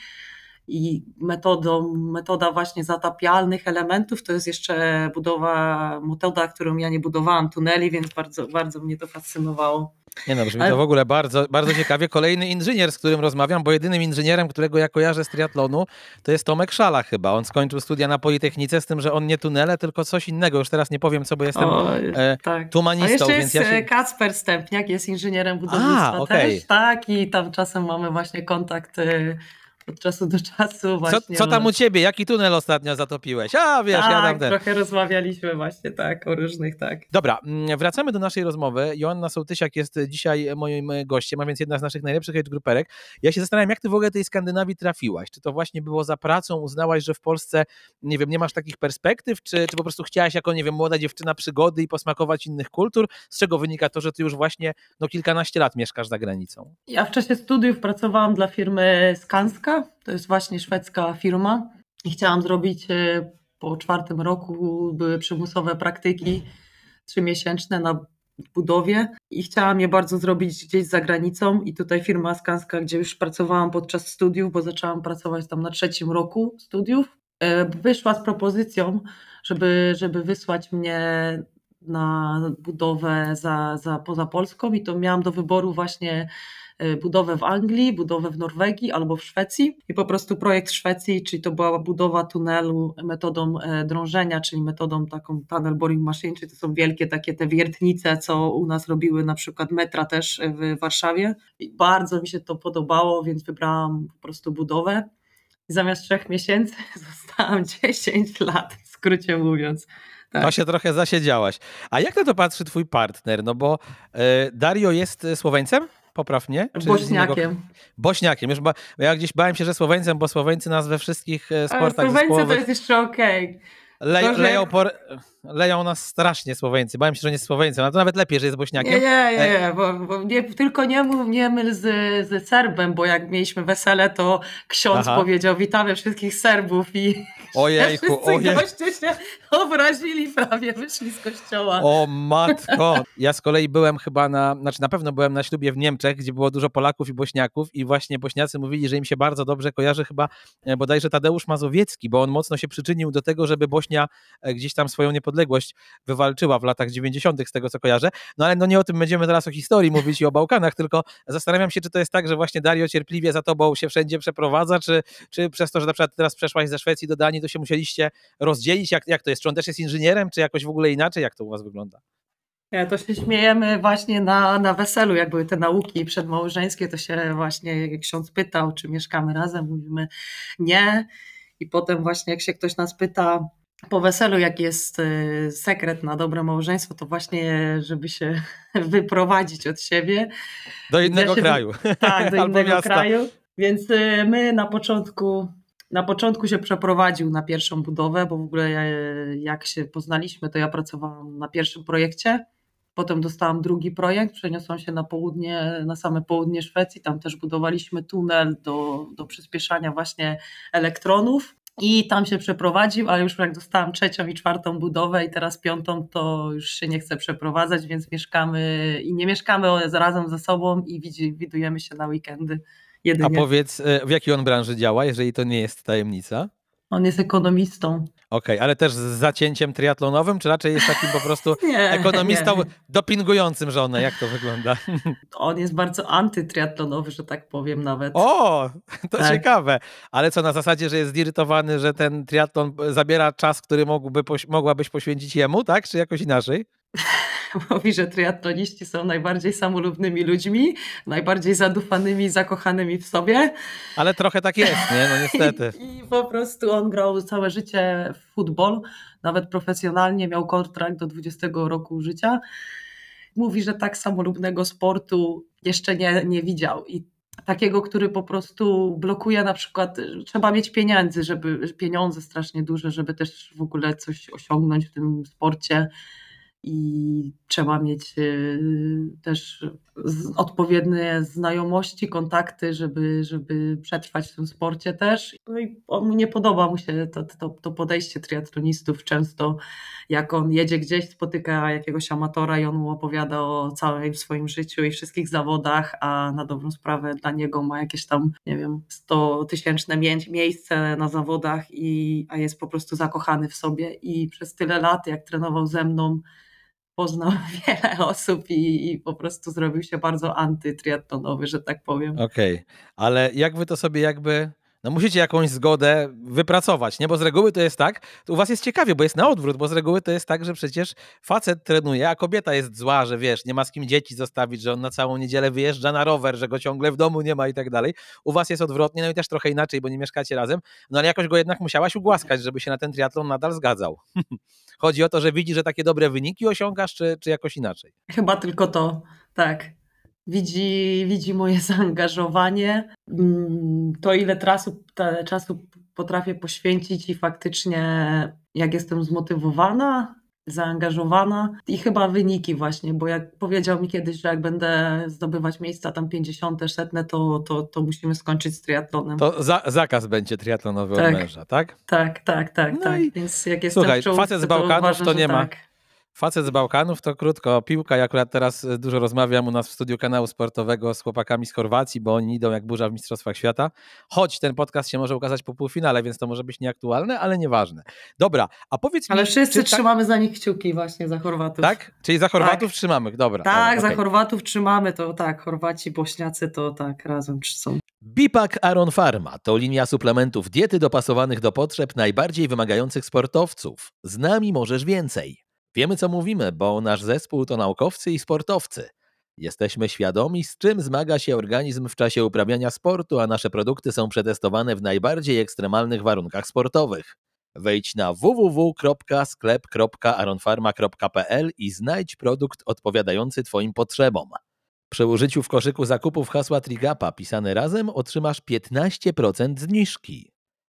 i metodą, metoda właśnie zatapialnych elementów to jest jeszcze budowa, metoda, którą ja nie budowałam tuneli, więc bardzo, bardzo mnie to fascynowało. Nie no, brzmi Ale... to w ogóle bardzo, bardzo ciekawie. Kolejny inżynier, z którym rozmawiam, bo jedynym inżynierem, którego ja kojarzę z triatlonu, to jest Tomek Szala chyba. On skończył studia na Politechnice z tym, że on nie tunele, tylko coś innego. Już teraz nie powiem co, bo jestem o, e, tak. tumanistą. A więc jest ja się... Kacper Stępniak, jest inżynierem budownictwa A, okay. też, tak, i tam czasem mamy właśnie kontakt e, od czasu do czasu właśnie. Co, co tam u ciebie? Jaki tunel ostatnio zatopiłeś? A, wiesz, tak, ja tam ten. trochę rozmawialiśmy właśnie tak, o różnych, tak. Dobra, mm, wracamy do naszej rozmowy. Joanna Sołtysiak jest dzisiaj moim gościem, a więc jedna z naszych najlepszych gruperek. Ja się zastanawiam, jak ty w ogóle tej Skandynawii trafiłaś? Czy to właśnie było za pracą? Uznałaś, że w Polsce, nie wiem, nie masz takich perspektyw? Czy, czy po prostu chciałaś jako, nie wiem, młoda dziewczyna przygody i posmakować innych kultur? Z czego wynika to, że ty już właśnie no, kilkanaście lat mieszkasz za granicą? Ja w czasie studiów pracowałam dla firmy Skanska, to jest właśnie szwedzka firma i chciałam zrobić e, po czwartym roku były przymusowe praktyki trzymiesięczne na budowie i chciałam je bardzo zrobić gdzieś za granicą i tutaj firma Skanska, gdzie już pracowałam podczas studiów, bo zaczęłam pracować tam na trzecim roku studiów, e, wyszła z propozycją, żeby, żeby wysłać mnie na budowę za, za, poza Polską i to miałam do wyboru właśnie budowę w Anglii, budowę w Norwegii albo w Szwecji i po prostu projekt Szwecji, czyli to była budowa tunelu metodą e, drążenia, czyli metodą taką tunnel boring machine, czyli to są wielkie takie te wiertnice, co u nas robiły na przykład metra też w Warszawie. I bardzo mi się to podobało, więc wybrałam po prostu budowę. I zamiast trzech miesięcy zostałam 10 lat, w skrócie mówiąc. Tak. To się trochę zasiedziałaś. A jak na to patrzy twój partner? No bo Dario jest Słoweńcem? Popraw mnie. Bośniakiem. Bośniakiem. Już ba... Ja gdzieś bałem się, że Słoweńcem, bo Słoweńcy nas we wszystkich e, sportach Słoweńcy to jest jeszcze okej. Okay. Le, że... leją, nas strasznie Słoweńcy. Bałem się, że nie jest Słoweńcem, ale to nawet lepiej, że jest Bośniakiem. Nie, nie, nie, e- bo, bo nie tylko nie mów, nie myl z, z Serbem, bo jak mieliśmy wesele, to ksiądz Aha. powiedział witamy wszystkich Serbów i Ojejku, wszyscy goście się obrazili prawie, wyszli z kościoła. O matko! Ja z kolei byłem chyba na, znaczy na pewno byłem na ślubie w Niemczech, gdzie było dużo Polaków i Bośniaków i właśnie Bośniacy mówili, że im się bardzo dobrze kojarzy chyba e, bodajże Tadeusz Mazowiecki, bo on mocno się przyczynił do tego, żeby Bośnia e, gdzieś tam swoją niepodległość wywalczyła w latach 90. z tego co kojarzę. No ale no nie o tym będziemy teraz o historii mówić i o Bałkanach, tylko zastanawiam się, czy to jest tak, że właśnie Dario cierpliwie za tobą się wszędzie przeprowadza, czy, czy przez to, że na przykład teraz przeszłaś ze Szwecji do Danii, to się musieliście rozdzielić? Jak, jak to jest? Czy on też jest inżynierem, czy jakoś w ogóle inaczej? Jak to u was wygląda? To się śmiejemy właśnie na, na weselu, jak były te nauki przedmałżeńskie, to się właśnie ksiądz pytał, czy mieszkamy razem, mówimy nie. I potem właśnie jak się ktoś nas pyta po weselu, jaki jest y, sekret na dobre małżeństwo, to właśnie, żeby się wyprowadzić od siebie. Do innego kraju. Tak, do innego kraju. Więc y, my na początku na początku się przeprowadził na pierwszą budowę, bo w ogóle jak się poznaliśmy, to ja pracowałam na pierwszym projekcie. Potem dostałam drugi projekt, przeniosłam się na południe, na same południe Szwecji. Tam też budowaliśmy tunel do, do przyspieszania właśnie elektronów. I tam się przeprowadził, ale już jak dostałam trzecią i czwartą budowę i teraz piątą, to już się nie chcę przeprowadzać, więc mieszkamy i nie mieszkamy razem ze sobą i widujemy się na weekendy. Jedynie. A powiedz, e, w jakiej on branży działa, jeżeli to nie jest tajemnica? On jest ekonomistą. Okej, okay, ale też z zacięciem triatlonowym, czy raczej jest takim po prostu nie, ekonomistą nie. dopingującym żonę? Jak to wygląda? On jest bardzo antytriatlonowy, że tak powiem nawet. O, to tak. ciekawe. Ale co, na zasadzie, że jest zirytowany, że ten triatlon zabiera czas, który mógłby, mogłabyś poświęcić jemu, tak? Czy jakoś inaczej? mówi, że triatloniści są najbardziej samolubnymi ludźmi, najbardziej zadufanymi, zakochanymi w sobie. Ale trochę tak jest, nie? No niestety. I, I, po prostu on grał całe życie w futbol, nawet profesjonalnie, miał kontrakt do 20 roku życia. Mówi, że tak samolubnego sportu jeszcze nie, nie widział i takiego, który po prostu blokuje na przykład, trzeba mieć pieniędzy, żeby pieniądze strasznie duże, żeby też w ogóle coś osiągnąć w tym sporcie i trzeba mieć y, też odpowiednie znajomości, kontakty, żeby, żeby przetrwać w tym sporcie też. No i nie podoba mu się to, to, to podejście triatlonistów często, jak on jedzie gdzieś, spotyka jakiegoś amatora i on mu opowiada o całym swoim życiu i wszystkich zawodach, a na dobrą sprawę dla niego ma jakieś tam, nie wiem, 100 tysięczne miejsce na zawodach, i, a jest po prostu zakochany w sobie i przez tyle lat, jak trenował ze mną, poznał wiele osób i, i, po prostu zrobił się bardzo antytriatlonowy, że tak powiem. Okej, okay. ale jak wy to sobie jakby no musicie jakąś zgodę wypracować, nie? Bo z reguły to jest tak, to u was jest ciekawie, bo jest na odwrót, bo z reguły to jest tak, że przecież facet trenuje, a kobieta jest zła, że wiesz, nie ma z kim dzieci zostawić, że on na całą niedzielę wyjeżdża na rower, że go ciągle w domu nie ma i tak dalej. U was jest odwrotnie, no i też trochę inaczej, bo nie mieszkacie razem, no ale jakoś go jednak musiałaś ugłaskać, żeby się na ten triatlon nadal zgadzał. Chodzi o to, że widzi, że takie dobre wyniki osiągasz, czy, czy jakoś inaczej? Chyba tylko to, tak widzi, widzi moje zaangażowanie, mm, to ile trasu, czasu potrafię poświęcić i faktycznie jak jestem zmotywowana, zaangażowana i chyba wyniki właśnie, bo jak powiedział mi kiedyś, że jak będę zdobywać miejsca tam 50, setne, to, to, to musimy skończyć z triatlonem. To za, zakaz będzie triatlonowy tak, od męża, tak? Tak, tak, tak, no tak. Więc jak jestem Słuchaj, facet z Bałkanów to, uważam, to nie ma. Tak facet z Bałkanów to krótko. Piłka, ja akurat teraz e, dużo rozmawiam u nas w studiu kanału sportowego z chłopakami z Chorwacji, bo oni idą jak burza w Mistrzostwach Świata. Choć ten podcast się może ukazać po półfinale, więc to może być nieaktualne, ale nieważne. Dobra, a powiedz ale mi... Ale wszyscy trzymamy za nich kciuki właśnie, za Chorwatów. Tak? Czyli za Chorwatów tak. trzymamy, dobra. Tak, dobra, za okay. Chorwatów trzymamy, to tak, Chorwaci, Bośniacy to tak, razem są. Bipak Aron Pharma to linia suplementów diety dopasowanych do potrzeb najbardziej wymagających sportowców. Z nami możesz więcej. Wiemy, co mówimy, bo nasz zespół to naukowcy i sportowcy. Jesteśmy świadomi, z czym zmaga się organizm w czasie uprawiania sportu, a nasze produkty są przetestowane w najbardziej ekstremalnych warunkach sportowych. Wejdź na www.sklep.aronfarma.pl i znajdź produkt odpowiadający Twoim potrzebom. Przy użyciu w koszyku zakupów hasła Trigapa pisane razem otrzymasz 15% zniżki.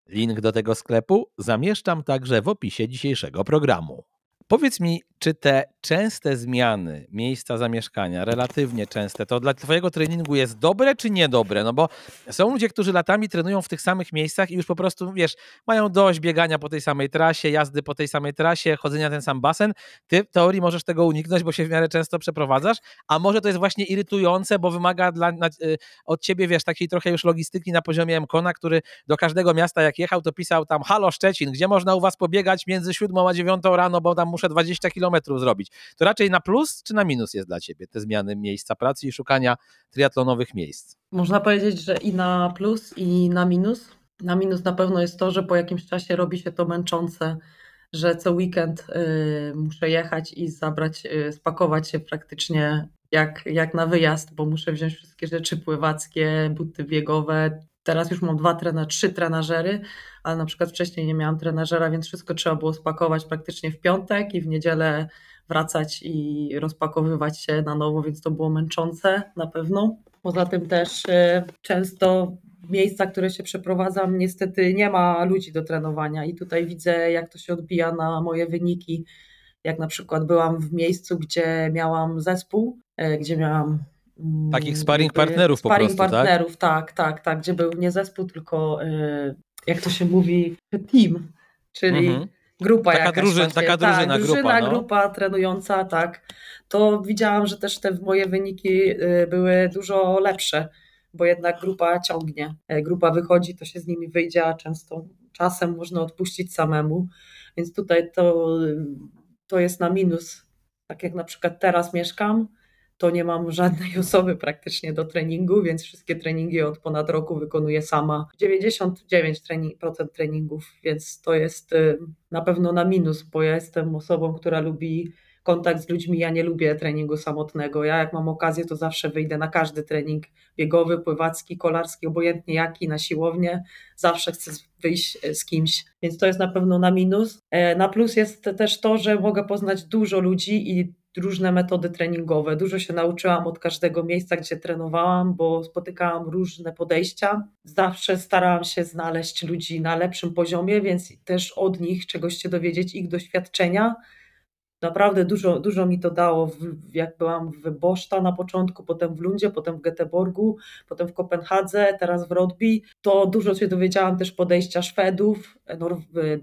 Link do tego sklepu zamieszczam także w opisie dzisiejszego programu. Powiedz mi, czy te częste zmiany miejsca zamieszkania, relatywnie częste, to dla Twojego treningu jest dobre czy niedobre? No bo są ludzie, którzy latami trenują w tych samych miejscach i już po prostu, wiesz, mają dość biegania po tej samej trasie, jazdy po tej samej trasie, chodzenia na ten sam basen. Ty w teorii możesz tego uniknąć, bo się w miarę często przeprowadzasz, a może to jest właśnie irytujące, bo wymaga dla, na, y, od ciebie, wiesz, takiej trochę już logistyki na poziomie Mkona, który do każdego miasta jak jechał, to pisał tam halo Szczecin, gdzie można u was pobiegać między 7 a 9 rano, bo tam muszę 20 kilometrów zrobić. To raczej na plus czy na minus jest dla ciebie te zmiany miejsca pracy i szukania triatlonowych miejsc? Można powiedzieć, że i na plus, i na minus. Na minus na pewno jest to, że po jakimś czasie robi się to męczące, że co weekend y, muszę jechać i zabrać, y, spakować się praktycznie jak, jak na wyjazd, bo muszę wziąć wszystkie rzeczy pływackie, buty biegowe. Teraz już mam dwa trener, trzy trenażery, ale na przykład wcześniej nie miałam trenażera, więc wszystko trzeba było spakować praktycznie w piątek i w niedzielę wracać i rozpakowywać się na nowo, więc to było męczące na pewno. Poza tym też y, często miejsca, które się przeprowadzam, niestety nie ma ludzi do trenowania i tutaj widzę, jak to się odbija na moje wyniki. Jak na przykład byłam w miejscu, gdzie miałam zespół, y, gdzie miałam Takich sparring partnerów sparring po prostu, tak? partnerów, tak? tak, tak, tak, gdzie był nie zespół, tylko y, jak to się mówi, team, czyli mhm grupa taka, jakaś drużyn, taka drużyna, tak, drużyna grupa, no. grupa trenująca, tak, to widziałam, że też te moje wyniki y, były dużo lepsze, bo jednak grupa ciągnie. E, grupa wychodzi, to się z nimi wyjdzie, a często czasem można odpuścić samemu, więc tutaj to, to jest na minus. Tak jak na przykład teraz mieszkam, to nie mam żadnej osoby praktycznie do treningu, więc wszystkie treningi od ponad roku wykonuję sama. 99% trening, treningów, więc to jest y, na pewno na minus, bo ja jestem osobą, która lubi kontakt z ludźmi. Ja nie lubię treningu samotnego. Ja jak mam okazję, to zawsze wyjdę na każdy trening biegowy, pływacki, kolarski, obojętnie jaki, na siłownię. Zawsze chcę wyjść e, z kimś, więc to jest na pewno na minus. E, na plus jest też to, że mogę poznać dużo ludzi i różne metody treningowe. Dużo się nauczyłam od każdego miejsca, gdzie trenowałam, bo spotykałam różne podejścia. Zawsze starałam się znaleźć ludzi na lepszym poziomie, więc też od nich czegoś się dowiedzieć, ich doświadczenia naprawdę dużo, dużo mi to dało, jak byłam w Boszta na początku, potem w Lundzie, potem w Göteborgu, potem w Kopenhadze, teraz w Rodby. To dużo się dowiedziałam też podejścia Szwedów,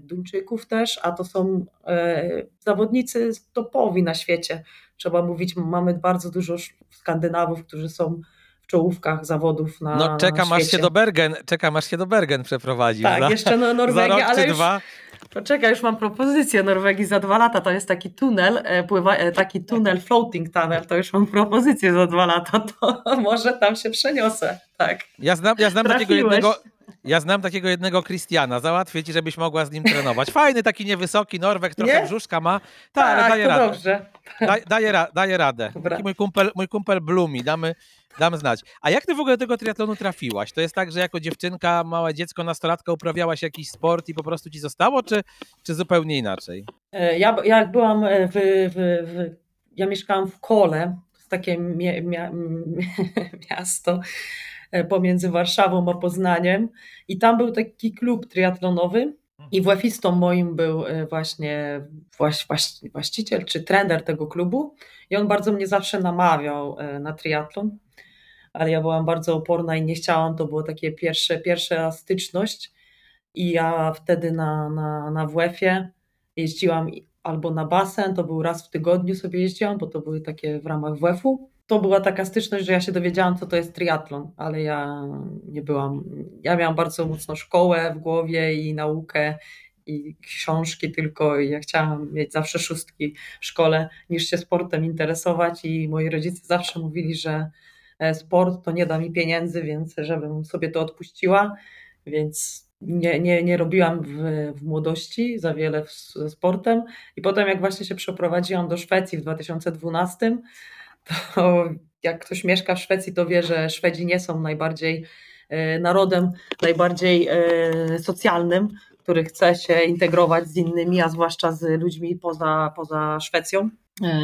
Duńczyków też, a to są e, zawodnicy topowi na świecie. Trzeba mówić, mamy bardzo dużo Skandynawów, którzy są w czołówkach zawodów na No czekam aż się do Bergen, czekam aż się do Bergen przeprowadzi. Tak, za, jeszcze no Norwegia, ale już, dwa. Poczekaj, już mam propozycję Norwegii za dwa lata. To jest taki tunel, e, pływa, e, taki tunel, floating tunnel. To już mam propozycję za dwa lata. To może tam się przeniosę. Tak. Ja znam, ja znam takiego jednego. Ja znam takiego jednego Christiana, załatwię ci, żebyś mogła z nim trenować. Fajny, taki niewysoki Norweg, trochę nie? brzuszka ma. Ta, tak, ale daje radę. dobrze. Daj, daje, daje radę. Taki mój kumpel, mój kumpel Blumi, damy, dam znać. A jak ty w ogóle do tego triatlonu trafiłaś? To jest tak, że jako dziewczynka, małe dziecko, nastolatka uprawiałaś jakiś sport i po prostu ci zostało, czy, czy zupełnie inaczej? E, ja, jak byłam e, w, w, w, ja mieszkałam w Kole, takie mia, miasto e, pomiędzy Warszawą a Poznaniem i tam był taki klub triatlonowy i włafistą moim był właśnie właściciel czy trener tego klubu i on bardzo mnie zawsze namawiał na triatlon ale ja byłam bardzo oporna i nie chciałam, to było takie pierwsze, pierwsza styczność i ja wtedy na, na, na WF-ie jeździłam albo na basen, to był raz w tygodniu sobie jeździłam, bo to były takie w ramach WF-u. To była taka styczność, że ja się dowiedziałam, co to jest triatlon, ale ja nie byłam, ja miałam bardzo mocno szkołę w głowie i naukę i książki tylko i ja chciałam mieć zawsze szóstki w szkole niż się sportem interesować. I moi rodzice zawsze mówili, że E, sport, to nie da mi pieniędzy, więc żebym sobie to odpuściła, więc nie, nie, nie robiłam w, w młodości za wiele ze sportem. I potem jak właśnie się przeprowadziłam do Szwecji w 2012, to jak ktoś mieszka w Szwecji, to wie, że Szwedzi nie są najbardziej e, narodem, najbardziej e, socjalnym, który chce się integrować z innymi, a zwłaszcza z ludźmi poza, poza Szwecją.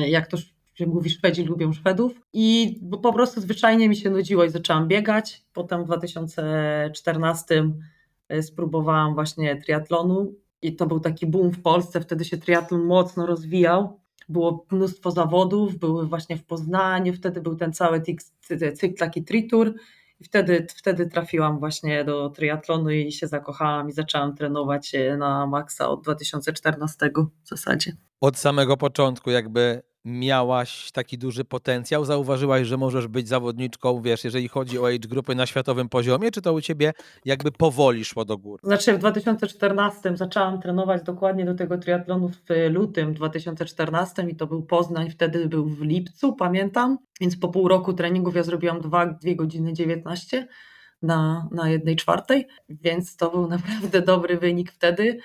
Jak to że mówi Szwedzi lubią Szwedów i po prostu zwyczajnie mi się nudziło i zaczęłam biegać. Potem w 2014 e, spróbowałam właśnie triatlonu i to był taki boom w Polsce, wtedy się triatlon mocno rozwijał. Było mnóstwo zawodów, były właśnie w Poznaniu, wtedy był ten cały cykl taki tritur i wtedy, wtedy trafiłam właśnie do triatlonu i się zakochałam i zaczęłam trenować na maksa od 2014 w zasadzie. Od samego początku jakby miałaś taki duży potencjał? Zauważyłaś, że możesz być zawodniczką, wiesz, jeżeli chodzi o age grupy na światowym poziomie, czy to u ciebie jakby powoli szło do góry? Znaczy w 2014 zaczęłam trenować dokładnie do tego triatlonu w lutym 2014 i to był Poznań, wtedy był w lipcu, pamiętam, więc po pół roku treningów ja zrobiłam 2, 2 godziny 19 na, na jednej czwartej, więc to był naprawdę dobry wynik wtedy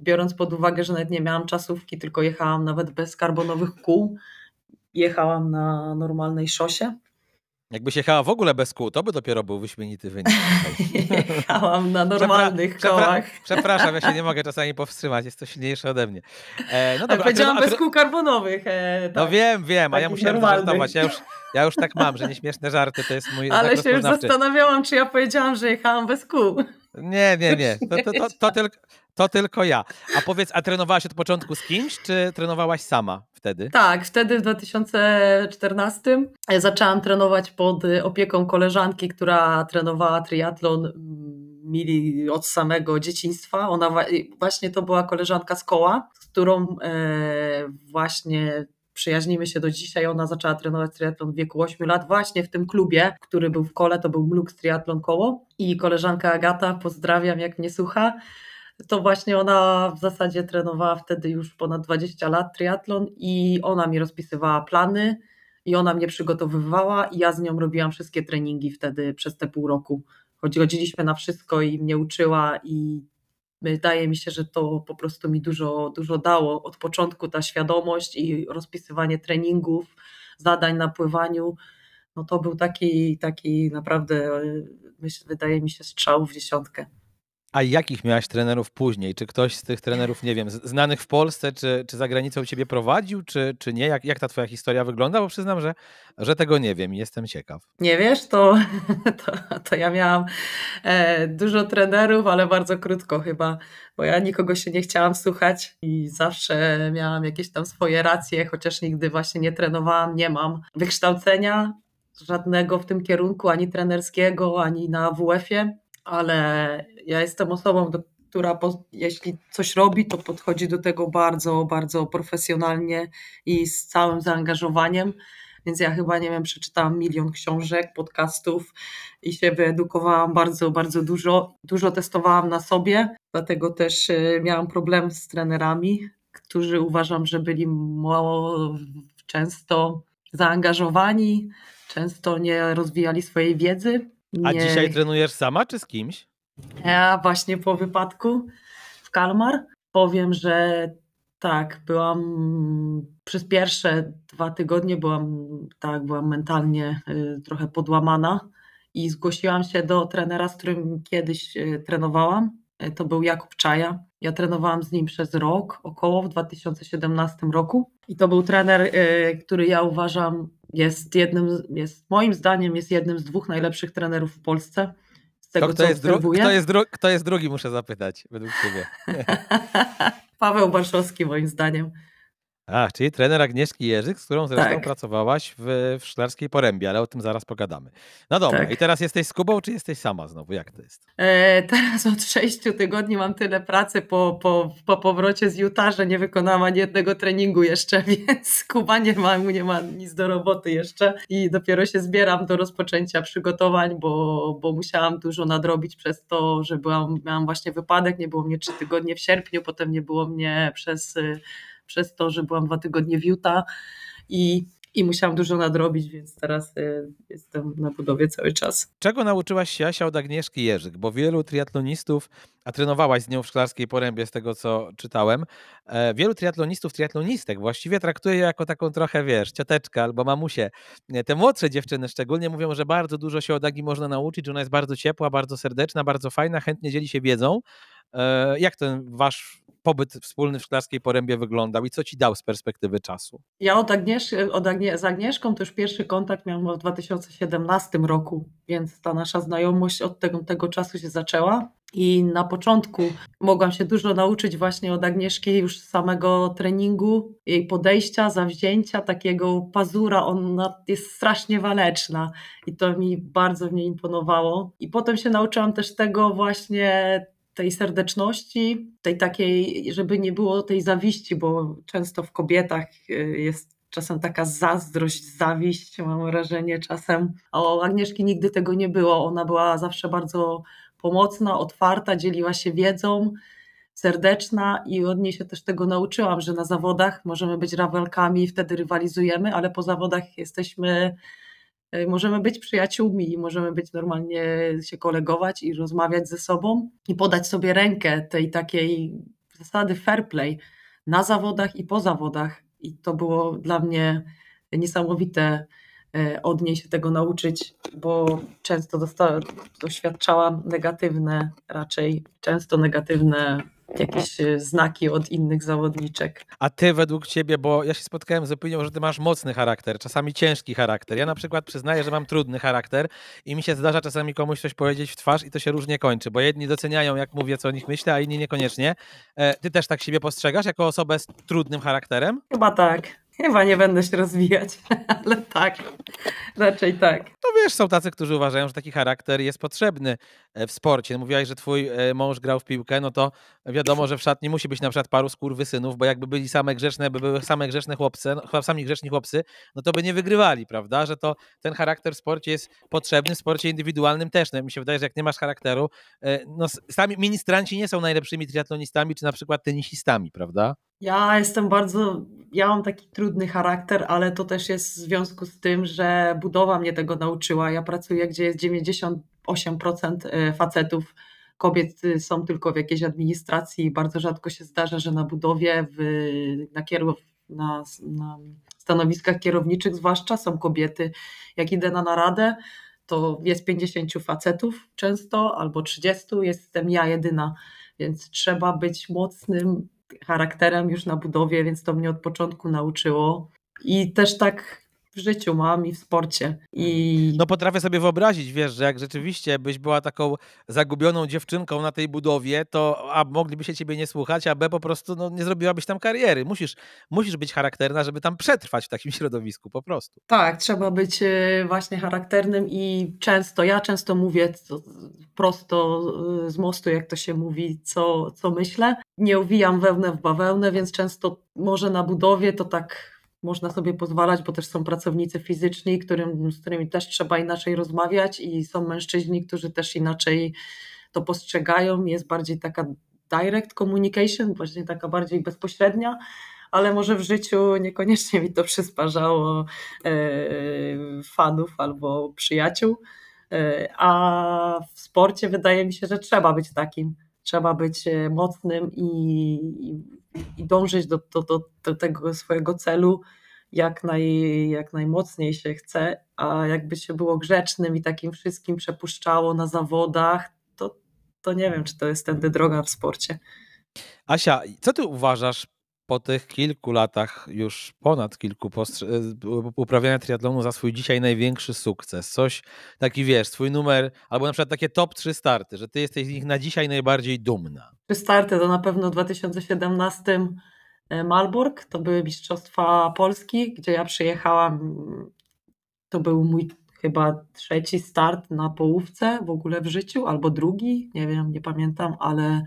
biorąc pod uwagę, że nawet nie miałam czasówki, tylko jechałam nawet bez karbonowych kół, jechałam na normalnej szosie. Jakbyś jechała w ogóle bez kół, to by dopiero był wyśmienity wynik. Jechałam na normalnych Przepra kołach. Przepraszam, ja się nie mogę czasami powstrzymać, jest to silniejsze ode mnie. E, no dobra, Powiedziałam bez kół karbonowych. E, tak, no wiem, wiem, a ja musiałem żartować. Ja już, ja już tak mam, że nieśmieszne żarty to jest mój Ale się już zastanawiałam, czy ja powiedziałam, że jechałam bez kół. Nie, nie, nie. To, to, to, to, tylko, to tylko ja. A powiedz, a trenowałaś od początku z kimś, czy trenowałaś sama wtedy? Tak, wtedy w 2014 zaczęłam trenować pod opieką koleżanki, która trenowała triatlon mili od samego dzieciństwa. Ona właśnie to była koleżanka z koła, z którą e, właśnie przyjaźnimy się do dzisiaj. Ona zaczęła trenować triatlon w wieku 8 lat, właśnie w tym klubie, który był w kole, to był Mlux Triatlon Koło. I koleżanka Agata, pozdrawiam, jak mnie słucha, to właśnie ona w zasadzie trenowała wtedy już ponad 20 lat triatlon i ona mi rozpisywała plany i ona mnie przygotowywała i ja z nią robiłam wszystkie treningi wtedy przez te pół roku. Chodziliśmy na wszystko i mnie uczyła i wydaje mi się, że to po prostu mi dużo, dużo dało. Od początku ta świadomość i rozpisywanie treningów, zadań na pływaniu, no to był taki, taki naprawdę, wydaje mi się, strzał w dziesiątkę. A jakich miałaś trenerów później? Czy ktoś z tych trenerów, nie wiem, znanych w Polsce, czy, czy za granicą ciebie prowadził, czy, czy nie? Jak, jak ta twoja historia wygląda? Bo przyznam, że, że tego nie wiem i jestem ciekaw. Nie wiesz, to, to, to ja miałam e, dużo trenerów, ale bardzo krótko chyba, bo ja nikogo się nie chciałam słuchać i zawsze miałam jakieś tam swoje racje, chociaż nigdy właśnie nie trenowałam, nie mam wykształcenia żadnego w tym kierunku, ani trenerskiego, ani na WF-ie ale ja jestem osobą, która jeśli coś robi, to podchodzi do tego bardzo, bardzo profesjonalnie i z całym zaangażowaniem. Więc ja chyba, nie wiem, przeczytałam milion książek, podcastów i się wyedukowałam bardzo, bardzo dużo. Dużo testowałam na sobie, dlatego też y, miałam problem z trenerami, którzy uważam, że byli mało często zaangażowani, często nie rozwijali swojej wiedzy a dzisiaj trenujesz sama czy z kimś? Ja właśnie po wypadku w Kalmar powiem, że tak, byłam przez pierwsze dwa tygodnie byłam tak, byłam mentalnie y, trochę podłamana i zgłosiłam się do trenera, z którym kiedyś y, trenowałam. Y, to był Jakub Czaja. Ja trenowałam z nim przez rok, około w 2017 roku. I to był trener, który ja uważam jest jednym, jest moim zdaniem jest jednym z dwóch najlepszych trenerów w Polsce. Z tego, to, kto, jest dru- kto, jest kto jest drugi, muszę zapytać, według Ciebie. Paweł Barszowski, moim zdaniem. A, czyli trener Agnieszki Jerzyk, z którą zresztą tak. pracowałaś w, w Szklarskiej Porębie, ale o tym zaraz pogadamy. No dobra, tak. i teraz jesteś z Kubą, czy jesteś sama znowu? Jak to jest? E, teraz od sześciu tygodni mam tyle pracy po, po, po powrocie z Utah, że nie wykonałam ani jednego treningu jeszcze, więc Kuba nie ma, nie ma nic do roboty jeszcze i dopiero się zbieram do rozpoczęcia przygotowań, bo, bo musiałam dużo nadrobić przez to, że byłam, miałam właśnie wypadek, nie było mnie trzy tygodnie w sierpniu, potem nie było mnie przez przez to, że byłam dwa tygodnie w Utah i, i musiałam dużo nadrobić, więc teraz y, jestem na budowie cały czas. Czego nauczyłaś się Asia od Agnieszki Jerzyk? Bo wielu triatlonistów, a trenowałaś z nią w Szklarskiej Porębie z tego, co czytałem, e, wielu triatlonistów, triatlonistek właściwie traktuje jako taką trochę, wiesz, cioteczkę albo mamusię. E, te młodsze dziewczyny szczególnie mówią, że bardzo dużo się od Agi można nauczyć, że ona jest bardzo ciepła, bardzo serdeczna, bardzo fajna, chętnie dzieli się wiedzą. E, jak ten wasz pobyt wspólny w Szklarskiej Porębie wyglądał i co ci dał z perspektywy czasu? Ja od Agniesz od Agnie z Agnieszką to już pierwszy kontakt miałam w 2017 roku, więc ta nasza znajomość od tego, tego czasu się zaczęła. I na początku mogłam się dużo nauczyć właśnie od Agnieszki już samego treningu, jej podejścia, zawzięcia, takiego pazura. Ona jest strasznie waleczna i to mi bardzo w niej imponowało. I potem się nauczyłam też tego właśnie tej serdeczności, tej takiej, żeby nie było tej zawiści, bo często w kobietach y, jest czasem taka zazdrość, zawiść, mam wrażenie czasem. A o Agnieszki nigdy tego nie było. Ona była zawsze bardzo pomocna, otwarta, dzieliła się wiedzą, serdeczna i od niej się też tego nauczyłam, że na zawodach możemy być rywalkami, wtedy rywalizujemy, ale po zawodach jesteśmy możemy być przyjaciółmi, możemy być normalnie się kolegować i rozmawiać ze sobą i podać sobie rękę tej takiej zasady fair play na zawodach i po zawodach. I to było dla mnie niesamowite e, od niej się tego nauczyć, bo często doświadczałam negatywne, raczej często negatywne jakieś e, znaki od innych zawodniczek. A ty według ciebie, bo ja się spotkałem z opinią, że ty masz mocny charakter, czasami ciężki charakter. Ja na przykład przyznaję, że mam trudny charakter i mi się zdarza czasami komuś coś powiedzieć w twarz i to się różnie kończy, bo jedni doceniają, jak mówię, co o nich myślę, a inni niekoniecznie. E, ty też tak siebie postrzegasz jako osobę z trudnym charakterem? Chyba tak. Chyba nie będę się rozwijać, ale tak, raczej tak. No wiesz, są tacy, którzy uważają, że taki charakter jest potrzebny e, w sporcie. Mówiłaś, że twój e, mąż grał w piłkę, no to wiadomo, że w szatni musi być na przykład paru synów, bo jakby byli same grzeczne, by były same grzeczne chłopcy, no, sami grzeczni chłopcy, no to by nie wygrywali, prawda? Że to ten charakter w sporcie jest potrzebny, w sporcie indywidualnym też. No, mi się wydaje, że jak nie masz charakteru, e, no sami ministranci nie są najlepszymi triatlonistami, czy na przykład tenisistami, prawda? Ja jestem bardzo, ja mam taki trudny charakter, ale to też jest w związku z tym, że budowa mnie tego nauczyła. Ja pracuję, gdzie jest 98% e, facetów, kobiet y, są tylko w jakiejś administracji bardzo rzadko się zdarza, że na budowie, w, na, kierow, na, na stanowiskach kierowniczych zwłaszcza są kobiety. Jak idę na naradę, to jest 50 facetów często, albo 30, jestem ja jedyna, więc trzeba być mocnym charakterem już na budowie, więc to mnie od początku nauczyło. I też tak w życiu mam i w sporcie. I... No potrafię sobie wyobrazić, wiesz, że jak rzeczywiście byś była taką zagubioną dziewczynką na tej budowie, to a mogliby się ciebie nie słuchać, a b po prostu no, nie zrobiłabyś tam kariery. Musisz, musisz być charakterna, żeby tam przetrwać w takim środowisku po prostu. Tak, trzeba być e, właśnie charakternym i często, ja często mówię prosto e, z mostu, jak to się mówi, co, co myślę. Nie uwijam wełnę w bawełnę, więc często może na budowie to tak można sobie pozwalać, bo też są pracownicy fizyczni, którym, z którymi też trzeba inaczej rozmawiać i są mężczyźni, którzy też inaczej to postrzegają. Jest bardziej taka direct communication, właśnie taka bardziej bezpośrednia, ale może w życiu niekoniecznie mi to przysparzało e, fanów albo przyjaciół. E, a w sporcie wydaje mi się, że trzeba być takim. Trzeba być e, mocnym i, i dążyć do, do, do, do tego swojego celu jak, naj, jak najmocniej się chce, a jakby się było grzecznym i takim wszystkim przepuszczało na zawodach, to, to nie wiem, czy to jest tędy droga w sporcie. Asia, co ty uważasz po tych kilku latach, już ponad kilku uprawiania triatlonu za swój dzisiaj największy sukces? Coś taki, wiesz, swój numer, albo na przykład takie top 3 starty, że ty jesteś z nich na dzisiaj najbardziej dumna. Trzy starty to na pewno w 2017 e, Malbork, to były Mistrzostwa Polski, gdzie ja przyjechałam, to był mój chyba trzeci start na połówce w ogóle w życiu, albo drugi, nie wiem, nie pamiętam, ale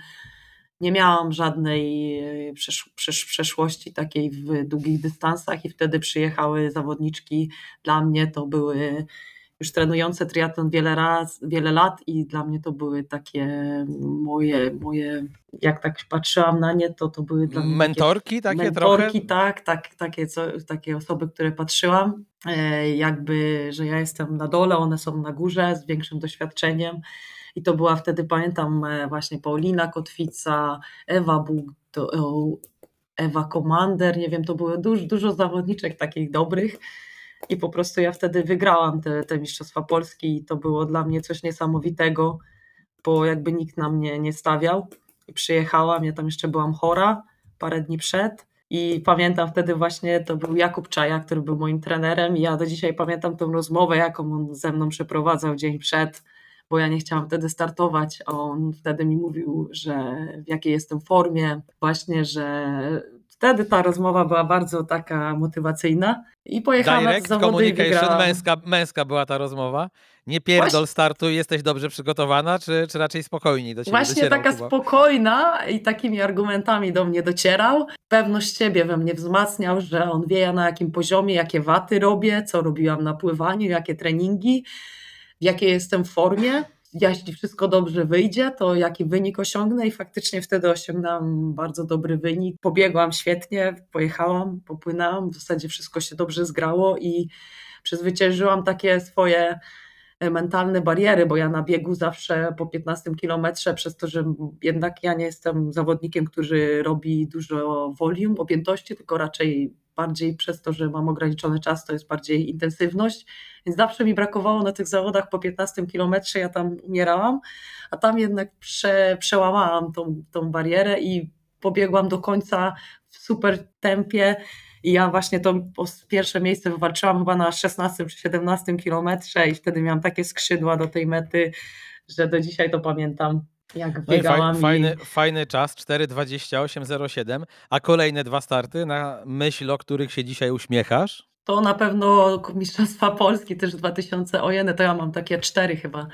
nie miałam żadnej e, przesz przesz przeszłości takiej w długich dystansach i wtedy przyjechały zawodniczki. Dla mnie to były już trenujące triatlon wiele, raz, wiele lat i dla mnie to były takie moje, moje jak tak patrzyłam na nie, to to były dla mnie mentorki takie, takie mentorki, trochę? tak, tak takie, co, takie osoby, które patrzyłam, e, jakby, że ja jestem na dole, one są na górze z większym doświadczeniem i to była wtedy, pamiętam, e, właśnie Paulina Kotwica, Ewa Bóg, to, Ewa Komander, nie wiem, to było dużo, dużo zawodniczek takich dobrych. I po prostu ja wtedy wygrałam te, te Mistrzostwa Polski i to było dla mnie coś niesamowitego, bo jakby nikt na mnie nie stawiał. I przyjechałam, ja tam jeszcze byłam chora parę dni przed. I pamiętam wtedy właśnie, to był Jakub Czaja, który był moim trenerem i ja do dzisiaj pamiętam tą rozmowę, jaką on ze mną przeprowadzał dzień przed bo ja nie chciałam wtedy startować. On wtedy mi mówił, że w jakiej jestem formie, właśnie, że wtedy ta rozmowa była bardzo taka motywacyjna i pojechałam Direct na zawody communication, męska, męska była ta rozmowa. Nie pierdol Właśnie... startu, jesteś dobrze przygotowana, czy, czy raczej spokojniej do ciebie Właśnie docierał, taka chyba? spokojna i takimi argumentami do mnie docierał. Pewność siebie we mnie wzmacniał, że on wie na jakim poziomie, jakie waty robię, co robiłam na pływaniu, jakie treningi w jakiej jestem formie. Jeśli wszystko dobrze wyjdzie, to jaki wynik osiągnę i faktycznie wtedy osiągnęłam bardzo dobry wynik. Pobiegłam świetnie, pojechałam, popłynęłam, w zasadzie wszystko się dobrze zgrało i przezwyciężyłam takie swoje e, mentalne bariery, bo ja na biegu zawsze po 15 kilometrze, przez to, że jednak ja nie jestem zawodnikiem, który robi dużo volume, objętości, tylko raczej bardziej przez to, że mam ograniczony czas, to jest bardziej intensywność, więc zawsze mi brakowało na tych zawodach po 15 kilometrze, ja tam umierałam, a tam jednak prze, przełamałam tą, tą barierę i pobiegłam do końca w super tempie i ja właśnie to pierwsze miejsce wywalczyłam chyba na 16 czy 17 kilometrze i wtedy miałam takie skrzydła do tej mety, że do dzisiaj to pamiętam. Jak biegałam no i fajny, i... fajny czas, 4.28.07, a kolejne dwa starty na myśl, o których się dzisiaj uśmiechasz? To na pewno Mistrzostwa Polski też 2000, ojene, to ja mam takie cztery chyba.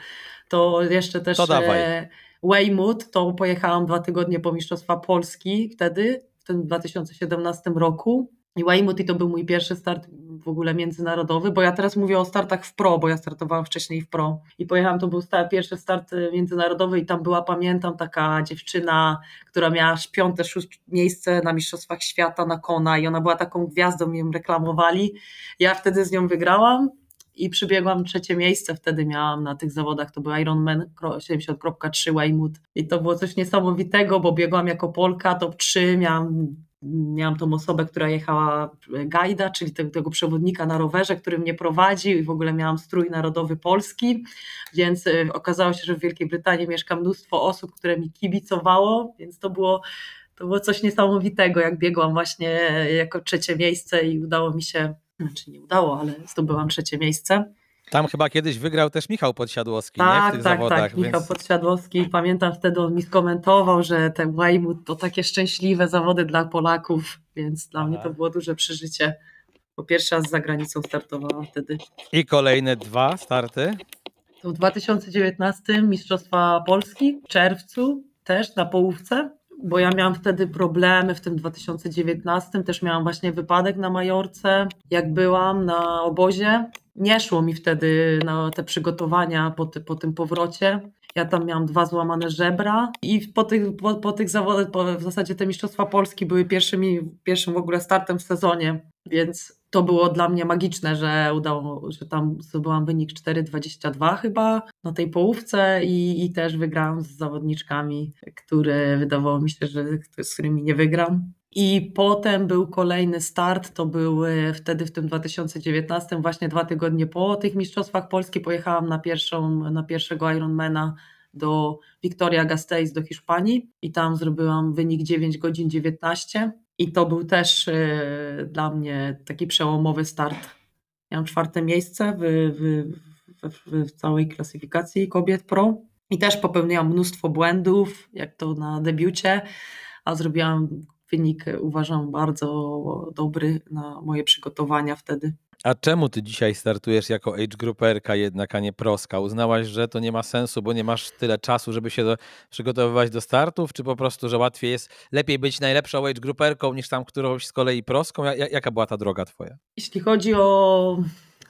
To jeszcze też to dawaj. E, Weymouth, to pojechałam dwa tygodnie po Mistrzostwa Polski wtedy, w tym 2017 roku. I i to był mój pierwszy start w ogóle międzynarodowy, bo ja teraz mówię o startach w pro, bo ja startowałam wcześniej w pro. I pojechałam, to był pierwszy start y, międzynarodowy i tam była, pamiętam, taka dziewczyna, która miała piąte, szóste miejsce na Mistrzostwach Świata na Kona i ona była taką gwiazdą, ją reklamowali. Ja wtedy z nią wygrałam i przybiegłam trzecie miejsce, wtedy miałam na tych zawodach, to był Ironman 70.3 Weymouth i to było coś niesamowitego, bo biegłam jako Polka top 3, miałam miałam tą osobę, która jechała gajda, czyli tego, tego, przewodnika na rowerze, który mnie prowadził i w ogóle miałam strój narodowy polski, więc e, okazało się, że w Wielkiej Brytanii mieszka mnóstwo osób, które mi kibicowało, więc to było, to było coś niesamowitego, jak biegłam właśnie jako trzecie miejsce i udało mi się, znaczy nie udało, ale zdobyłam trzecie miejsce. Tam chyba kiedyś wygrał też Michał Podsiadłowski, tak, nie? W tych tak, zawodach. Tak, więc... Michał Podsiadłowski. Pamiętam wtedy on mi skomentował, że ten Weymouth to takie szczęśliwe zawody dla Polaków, więc dla mnie to było duże przeżycie. Po pierwszy raz za granicą startowałam wtedy. I kolejne dwa starty? To w 2019 Mistrzostwa Polski w czerwcu też na połówce bo ja miałam wtedy problemy w tym 2019, też miałam właśnie wypadek na Majorce, jak byłam na obozie. Nie szło mi wtedy na te przygotowania po, ty, po tym powrocie. Ja tam miałam dwa złamane żebra i po tych, po, po tych zawodach, po, w zasadzie te Mistrzostwa Polski były pierwszymi, pierwszym w ogóle startem w sezonie, więc to było dla mnie magiczne, że udało, że tam zdobyłam wynik 4,22 chyba na tej połówce i, i też wygrałam z zawodniczkami, które wydawało mi się, że z którymi nie wygram. I potem był kolejny start, to był wtedy w tym 2019, właśnie dwa tygodnie po tych Mistrzostwach Polski pojechałam na, pierwszą, na pierwszego Ironmana do Victoria Gasteiz do Hiszpanii. I tam zrobiłam wynik 9 godzin 19 i to był też y, dla mnie taki przełomowy start. Miałam czwarte miejsce w, w, w, w całej klasyfikacji kobiet pro. I też popełniłam mnóstwo błędów, jak to na debiucie, a zrobiłam wynik, uważam, bardzo dobry na moje przygotowania wtedy. A czemu ty dzisiaj startujesz jako age grouperka jednak, a nie proska? Uznałaś, że to nie ma sensu, bo nie masz tyle czasu, żeby się do, przygotowywać do startów, czy po prostu, że łatwiej jest, lepiej być najlepszą age grouperką niż tam którąś z kolei proską? Jaka była ta droga twoja? Jeśli chodzi o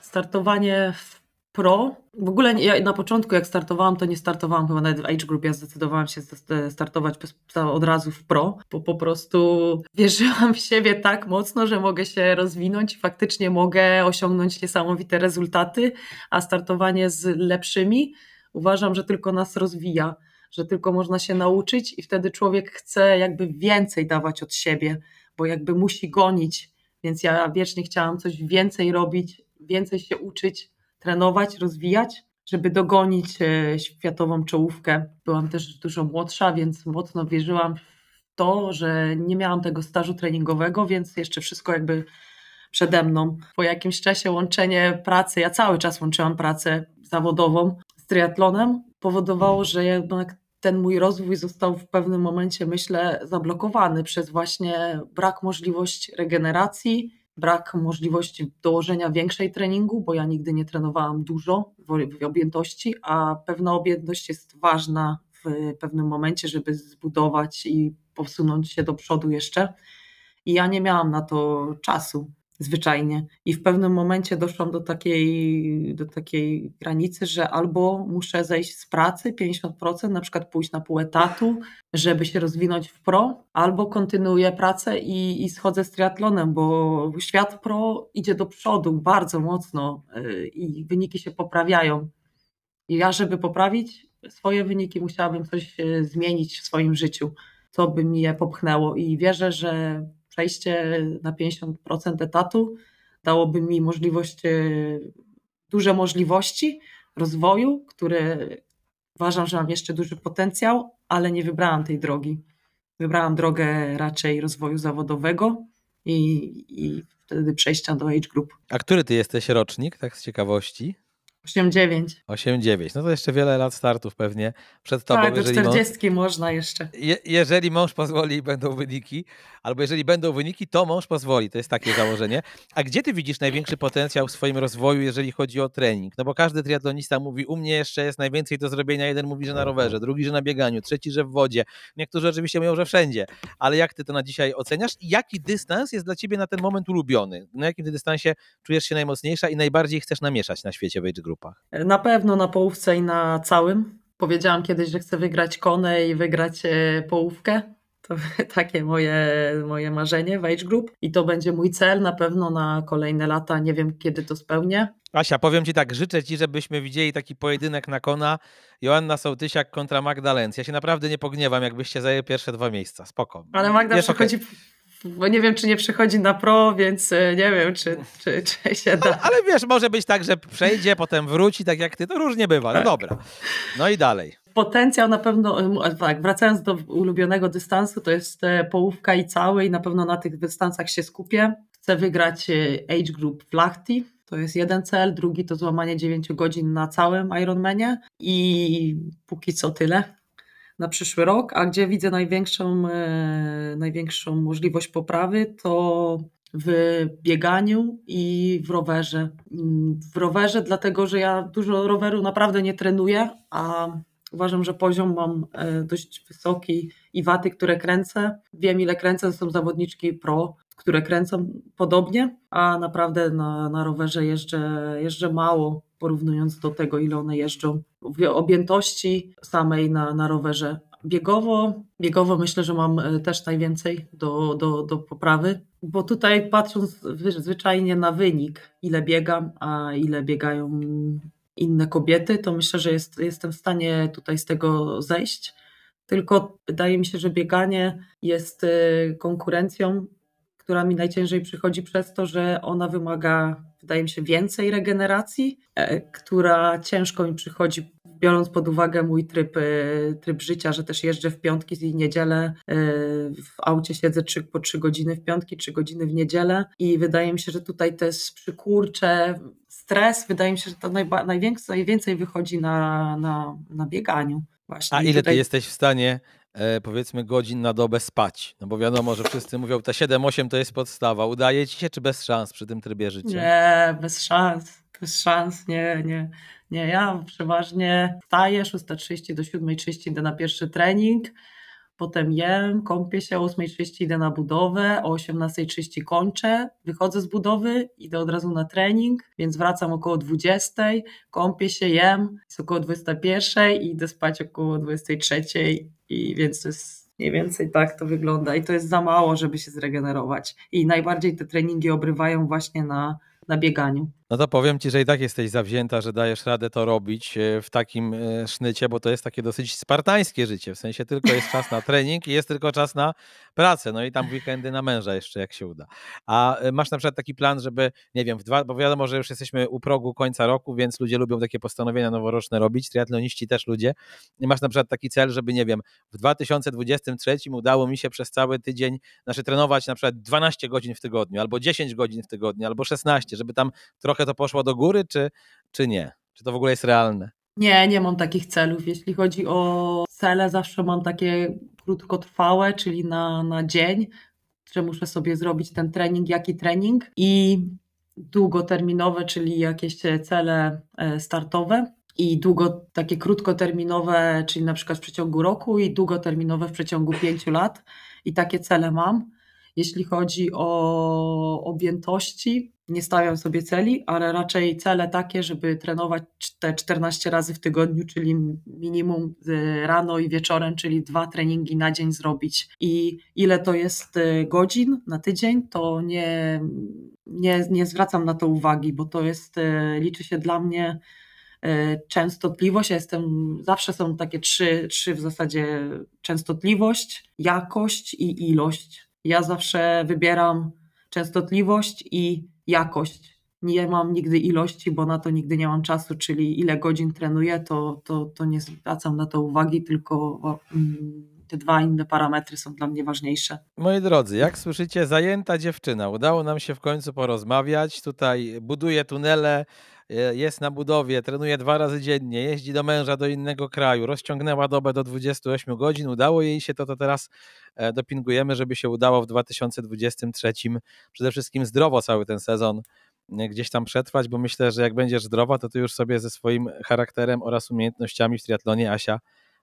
startowanie w Pro. W ogóle ja na początku, jak startowałam, to nie startowałam chyba nawet w Age Group. Ja zdecydowałam się startować od razu w Pro, bo po prostu wierzyłam w siebie tak mocno, że mogę się rozwinąć i faktycznie mogę osiągnąć niesamowite rezultaty, a startowanie z lepszymi uważam, że tylko nas rozwija, że tylko można się nauczyć i wtedy człowiek chce jakby więcej dawać od siebie, bo jakby musi gonić. Więc ja wiecznie chciałam coś więcej robić, więcej się uczyć, trenować, rozwijać, żeby dogonić e, światową czołówkę. Byłam też dużo młodsza, więc mocno wierzyłam w to, że nie miałam tego stażu treningowego, więc jeszcze wszystko jakby przede mną. Po jakimś czasie łączenie pracy, ja cały czas łączyłam pracę zawodową z triatlonem, powodowało, że jednak ten mój rozwój został w pewnym momencie, myślę, zablokowany przez właśnie brak możliwości regeneracji, brak możliwości dołożenia większej treningu, bo ja nigdy nie trenowałam dużo w objętości, a pewna objętość jest ważna w pewnym momencie, żeby zbudować i posunąć się do przodu jeszcze. I ja nie miałam na to czasu zwyczajnie. I w pewnym momencie doszłam do takiej, do takiej granicy, że albo muszę zejść z pracy 50%, na przykład pójść na pół etatu, żeby się rozwinąć w pro, albo kontynuuję pracę i, i schodzę z triatlonem, bo świat pro idzie do przodu bardzo mocno y, i wyniki się poprawiają. I ja, żeby poprawić swoje wyniki, musiałabym coś y, zmienić w swoim życiu, co by mi je popchnęło. I wierzę, że przejście na 50% etatu dałoby mi możliwość, e, duże możliwości rozwoju, które uważam, że mam jeszcze duży potencjał, ale nie wybrałam tej drogi. Wybrałam drogę raczej rozwoju zawodowego i, i wtedy przejścia do age group. A który ty jesteś rocznik, tak z ciekawości? 8-9. 8-9. No to jeszcze wiele lat startów pewnie przed tobą. Tak, do 40 mąż, można jeszcze. Je, jeżeli mąż pozwoli i będą wyniki, albo jeżeli będą wyniki, to mąż pozwoli. To jest takie założenie. A gdzie ty widzisz największy potencjał w swoim rozwoju, jeżeli chodzi o trening? No bo każdy triatlonista mówi, u mnie jeszcze jest najwięcej do zrobienia. Jeden mówi, że na rowerze, drugi, że na bieganiu, trzeci, że w wodzie. Niektórzy oczywiście mówią, że wszędzie. Ale jak ty to na dzisiaj oceniasz? I jaki dystans jest dla ciebie na ten moment ulubiony? Na jakim ty dystansie czujesz się najmocniejsza i najbardziej chcesz namieszać na świecie w age grupach? Na pewno na połówce i na całym. Powiedziałam kiedyś, że chcę wygrać konę i wygrać e, połówkę. To takie moje, moje marzenie w Age Group i to będzie mój cel na pewno na kolejne lata. Nie wiem, kiedy to spełnię. Asia, powiem Ci tak, życzę Ci, żebyśmy widzieli taki pojedynek na kona Joanna Sołtysiak kontra Magda Lenz. Ja się naprawdę nie pogniewam, jakbyście zajęli pierwsze dwa miejsca. Spoko. Ale Magda Wiesz, przychodzi okay bo nie wiem, czy nie przychodzi na pro, więc e, nie wiem, czy, czy, czy się da. Ale, ale, wiesz, może być tak, że przejdzie, potem wróci, tak jak ty, to różnie bywa. No dobra. No i dalej. Potencjał na pewno, tak, wracając do ulubionego dystansu, to jest e, połówka i cały i na pewno na tych dystansach się skupię. Chcę wygrać e, Age Group w Lachti, to jest jeden cel, drugi to złamanie 9 godzin na całym Ironmanie i póki co tyle na przyszły rok, a gdzie widzę największą, e, największą możliwość poprawy, to w bieganiu i w rowerze. W rowerze, dlatego że ja dużo roweru naprawdę nie trenuję, a uważam, że poziom mam e, dość wysoki i waty, które kręcę. Wiem, ile kręcę, to są zawodniczki pro, które kręcą podobnie, a naprawdę na, na rowerze jeżdżę, jeżdżę mało porównując do tego, ile one jeżdżą. W objętości samej na, na rowerze. Biegowo, biegowo myślę, że mam e, też najwięcej do, do, do poprawy, bo tutaj patrząc zwyczajnie na wynik, ile biegam, a ile biegają inne kobiety, to myślę, że jest, jestem w stanie tutaj z tego zejść. Tylko wydaje mi się, że bieganie jest e, konkurencją, która mi najciężej przychodzi przez to, że ona wymaga wydaje mi się, więcej regeneracji, e, która ciężko mi przychodzi, biorąc pod uwagę mój tryb, e, tryb życia, że też jeżdżę w piątki i niedzielę, e, w aucie siedzę 3, po 3 godziny w piątki, 3 godziny w niedzielę i wydaje mi się, że tutaj też przykurcze, stres, wydaje mi się, że to najba, najwięcej, najwięcej wychodzi na, na, na bieganiu. Właśnie. A ile tutaj... ty jesteś w stanie powiedzmy godzin na dobę spać? No bo wiadomo, że wszyscy mówią, te 7-8 to jest podstawa. Udaje ci się, czy bez szans przy tym trybie życia? Nie, bez szans. Bez szans, nie, nie. Nie, ja przeważnie wstaję 6.30 do 7.30 idę na pierwszy trening, potem jem, kąpię się, o 8.30 idę na budowę, o 18.30 kończę, wychodzę z budowy, idę od razu na trening, więc wracam około 20.00, kąpię się, jem, jest około 21.00 i idę spać około 23.00 i więc to jest mniej więcej tak to wygląda i to jest za mało, żeby się zregenerować i najbardziej te treningi obrywają właśnie na, na bieganiu. No to powiem Ci, że i tak jesteś zawzięta, że dajesz radę to robić e, w takim e, sznycie, bo to jest takie dosyć spartańskie życie. W sensie tylko jest czas na trening i jest tylko czas na pracę. No i tam weekendy na męża jeszcze, jak się uda. A e, masz na przykład taki plan, żeby, nie wiem, w dwa, bo wiadomo, że już jesteśmy u progu końca roku, więc ludzie lubią takie postanowienia noworoczne robić, triatloniści też ludzie. I masz na przykład taki cel, żeby, nie wiem, w 2023 udało mi się przez cały tydzień, znaczy trenować na przykład 12 godzin w tygodniu, albo 10 godzin w tygodniu, albo 16, żeby tam trochę trochę to poszło do góry, czy, czy nie? Czy to w ogóle jest realne? Nie, nie mam takich celów. Jeśli chodzi o cele, zawsze mam takie krótkotrwałe, czyli na, na dzień, że muszę sobie zrobić ten trening, jaki trening i długoterminowe, czyli jakieś cele e, startowe i długo, takie krótkoterminowe, czyli na przykład w przeciągu roku i długoterminowe w przeciągu pięciu lat i takie cele mam. Jeśli chodzi o objętości, nie stawiam sobie celi, ale raczej cele takie, żeby trenować te 14 razy w tygodniu, czyli minimum rano i wieczorem, czyli dwa treningi na dzień zrobić. I ile to jest y, godzin na tydzień, to nie, nie, nie zwracam na to uwagi, bo to jest, y, liczy się dla mnie y, częstotliwość. Ja jestem, zawsze są takie trzy, trzy w zasadzie częstotliwość, jakość i ilość. Ja zawsze wybieram częstotliwość i jakość. Nie mam nigdy ilości, bo na to nigdy nie mam czasu, czyli ile godzin trenuję, to, to, to nie zwracam na to uwagi, tylko mm, te dwa inne parametry są dla mnie ważniejsze. Moi drodzy, jak słyszycie, zajęta dziewczyna. Udało nam się w końcu porozmawiać. Tutaj buduje tunele, jest na budowie, trenuje dwa razy dziennie, jeździ do męża do innego kraju, rozciągnęła dobę do 28 godzin, udało jej się to, to teraz e, dopingujemy, żeby się udało w 2023 przede wszystkim zdrowo cały ten sezon e, gdzieś tam przetrwać, bo myślę, że jak będziesz zdrowa, to ty już sobie ze swoim charakterem oraz umiejętnościami w triatlonie, Asia,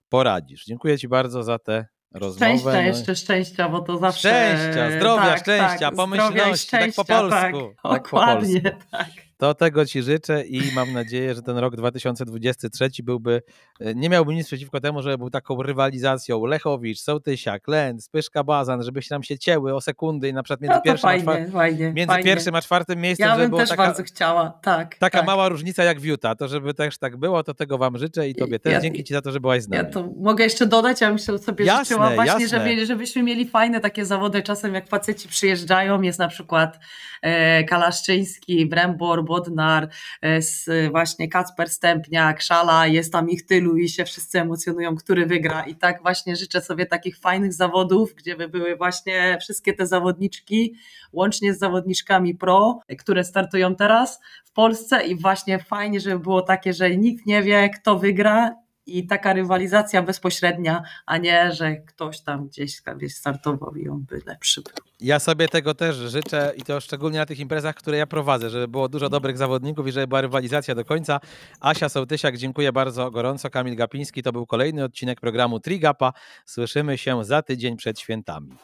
poradzisz. Dziękuję Ci bardzo za tę rozmowę. Szczęścia, no. jeszcze szczęścia, bo to zawsze... Szczęścia, zdrowia, tak, szczęścia, tak, pomyślności, szczęścia, tak po polsku. Tak, tak dokładnie, po polsku. tak. To tego Ci życzę i mam nadzieję, że ten rok 2023 byłby, e, nie miałby nic przeciwko temu, żeby był taką rywalizacją Lechowicz, Sołtysiak, Lęc, Pyszka Bazan, żebyście nam się cięły o sekundy i na przykład między, no pierwszym, fajnie, a czwar... fajnie, między fajnie. pierwszym a czwartym miejscem, ja żeby też taka, bardzo chciała, tak. Taka tak. mała różnica jak w Utah, to żeby też tak było, to tego Wam życzę i Tobie też. Ja, Dzięki Ci za to, że byłaś z nami. Ja to mogę jeszcze dodać, ja myślę sobie jasne, życzyła właśnie, żeby, żebyśmy mieli fajne takie zawody czasem, jak faceci przyjeżdżają, jest na przykład e, Kalaszczyński, Brembor, Bodnar, e, właśnie Kacper Stępniak, Szala, jest tam ich tylu i się wszyscy emocjonują, który wygra. I tak właśnie życzę sobie takich fajnych zawodów, gdzie by były właśnie wszystkie te zawodniczki, łącznie z zawodniczkami pro, które startują teraz w Polsce. I właśnie fajnie, żeby było takie, że nikt nie wie, kto wygra i taka rywalizacja bezpośrednia, a nie, że ktoś tam gdzieś, gdzieś startował i on by lepszy był. Ja sobie tego też życzę i to szczególnie na tych imprezach, które ja prowadzę, żeby było dużo dobrych zawodników i żeby była rywalizacja do końca. Asia Sołtysiak, dziękuję bardzo gorąco. Kamil Gapiński, to był kolejny odcinek programu Trigapa. Słyszymy się za tydzień przed świętami.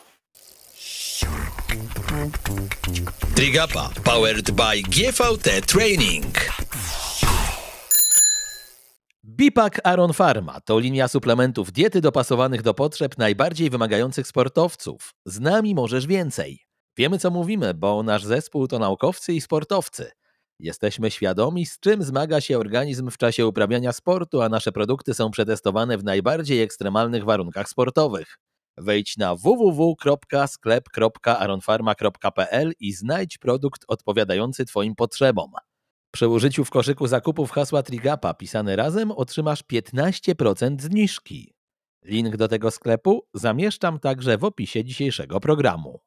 Trigapa powered by GVT Training. Bipak Aron Pharma to linia suplementów diety dopasowanych do potrzeb najbardziej wymagających sportowców. Z nami możesz więcej. Wiemy co mówimy, bo nasz zespół to naukowcy i sportowcy. Jesteśmy świadomi, z czym zmaga się organizm w czasie uprawiania sportu, a nasze produkty są przetestowane w najbardziej ekstremalnych warunkach sportowych. Wejdź na www.sklep.aronfarma.pl i znajdź produkt odpowiadający Twoim potrzebom. Przy użyciu w koszyku zakupów hasła Trigapa pisane razem otrzymasz 15% zniżki. Link do tego sklepu zamieszczam także w opisie dzisiejszego programu.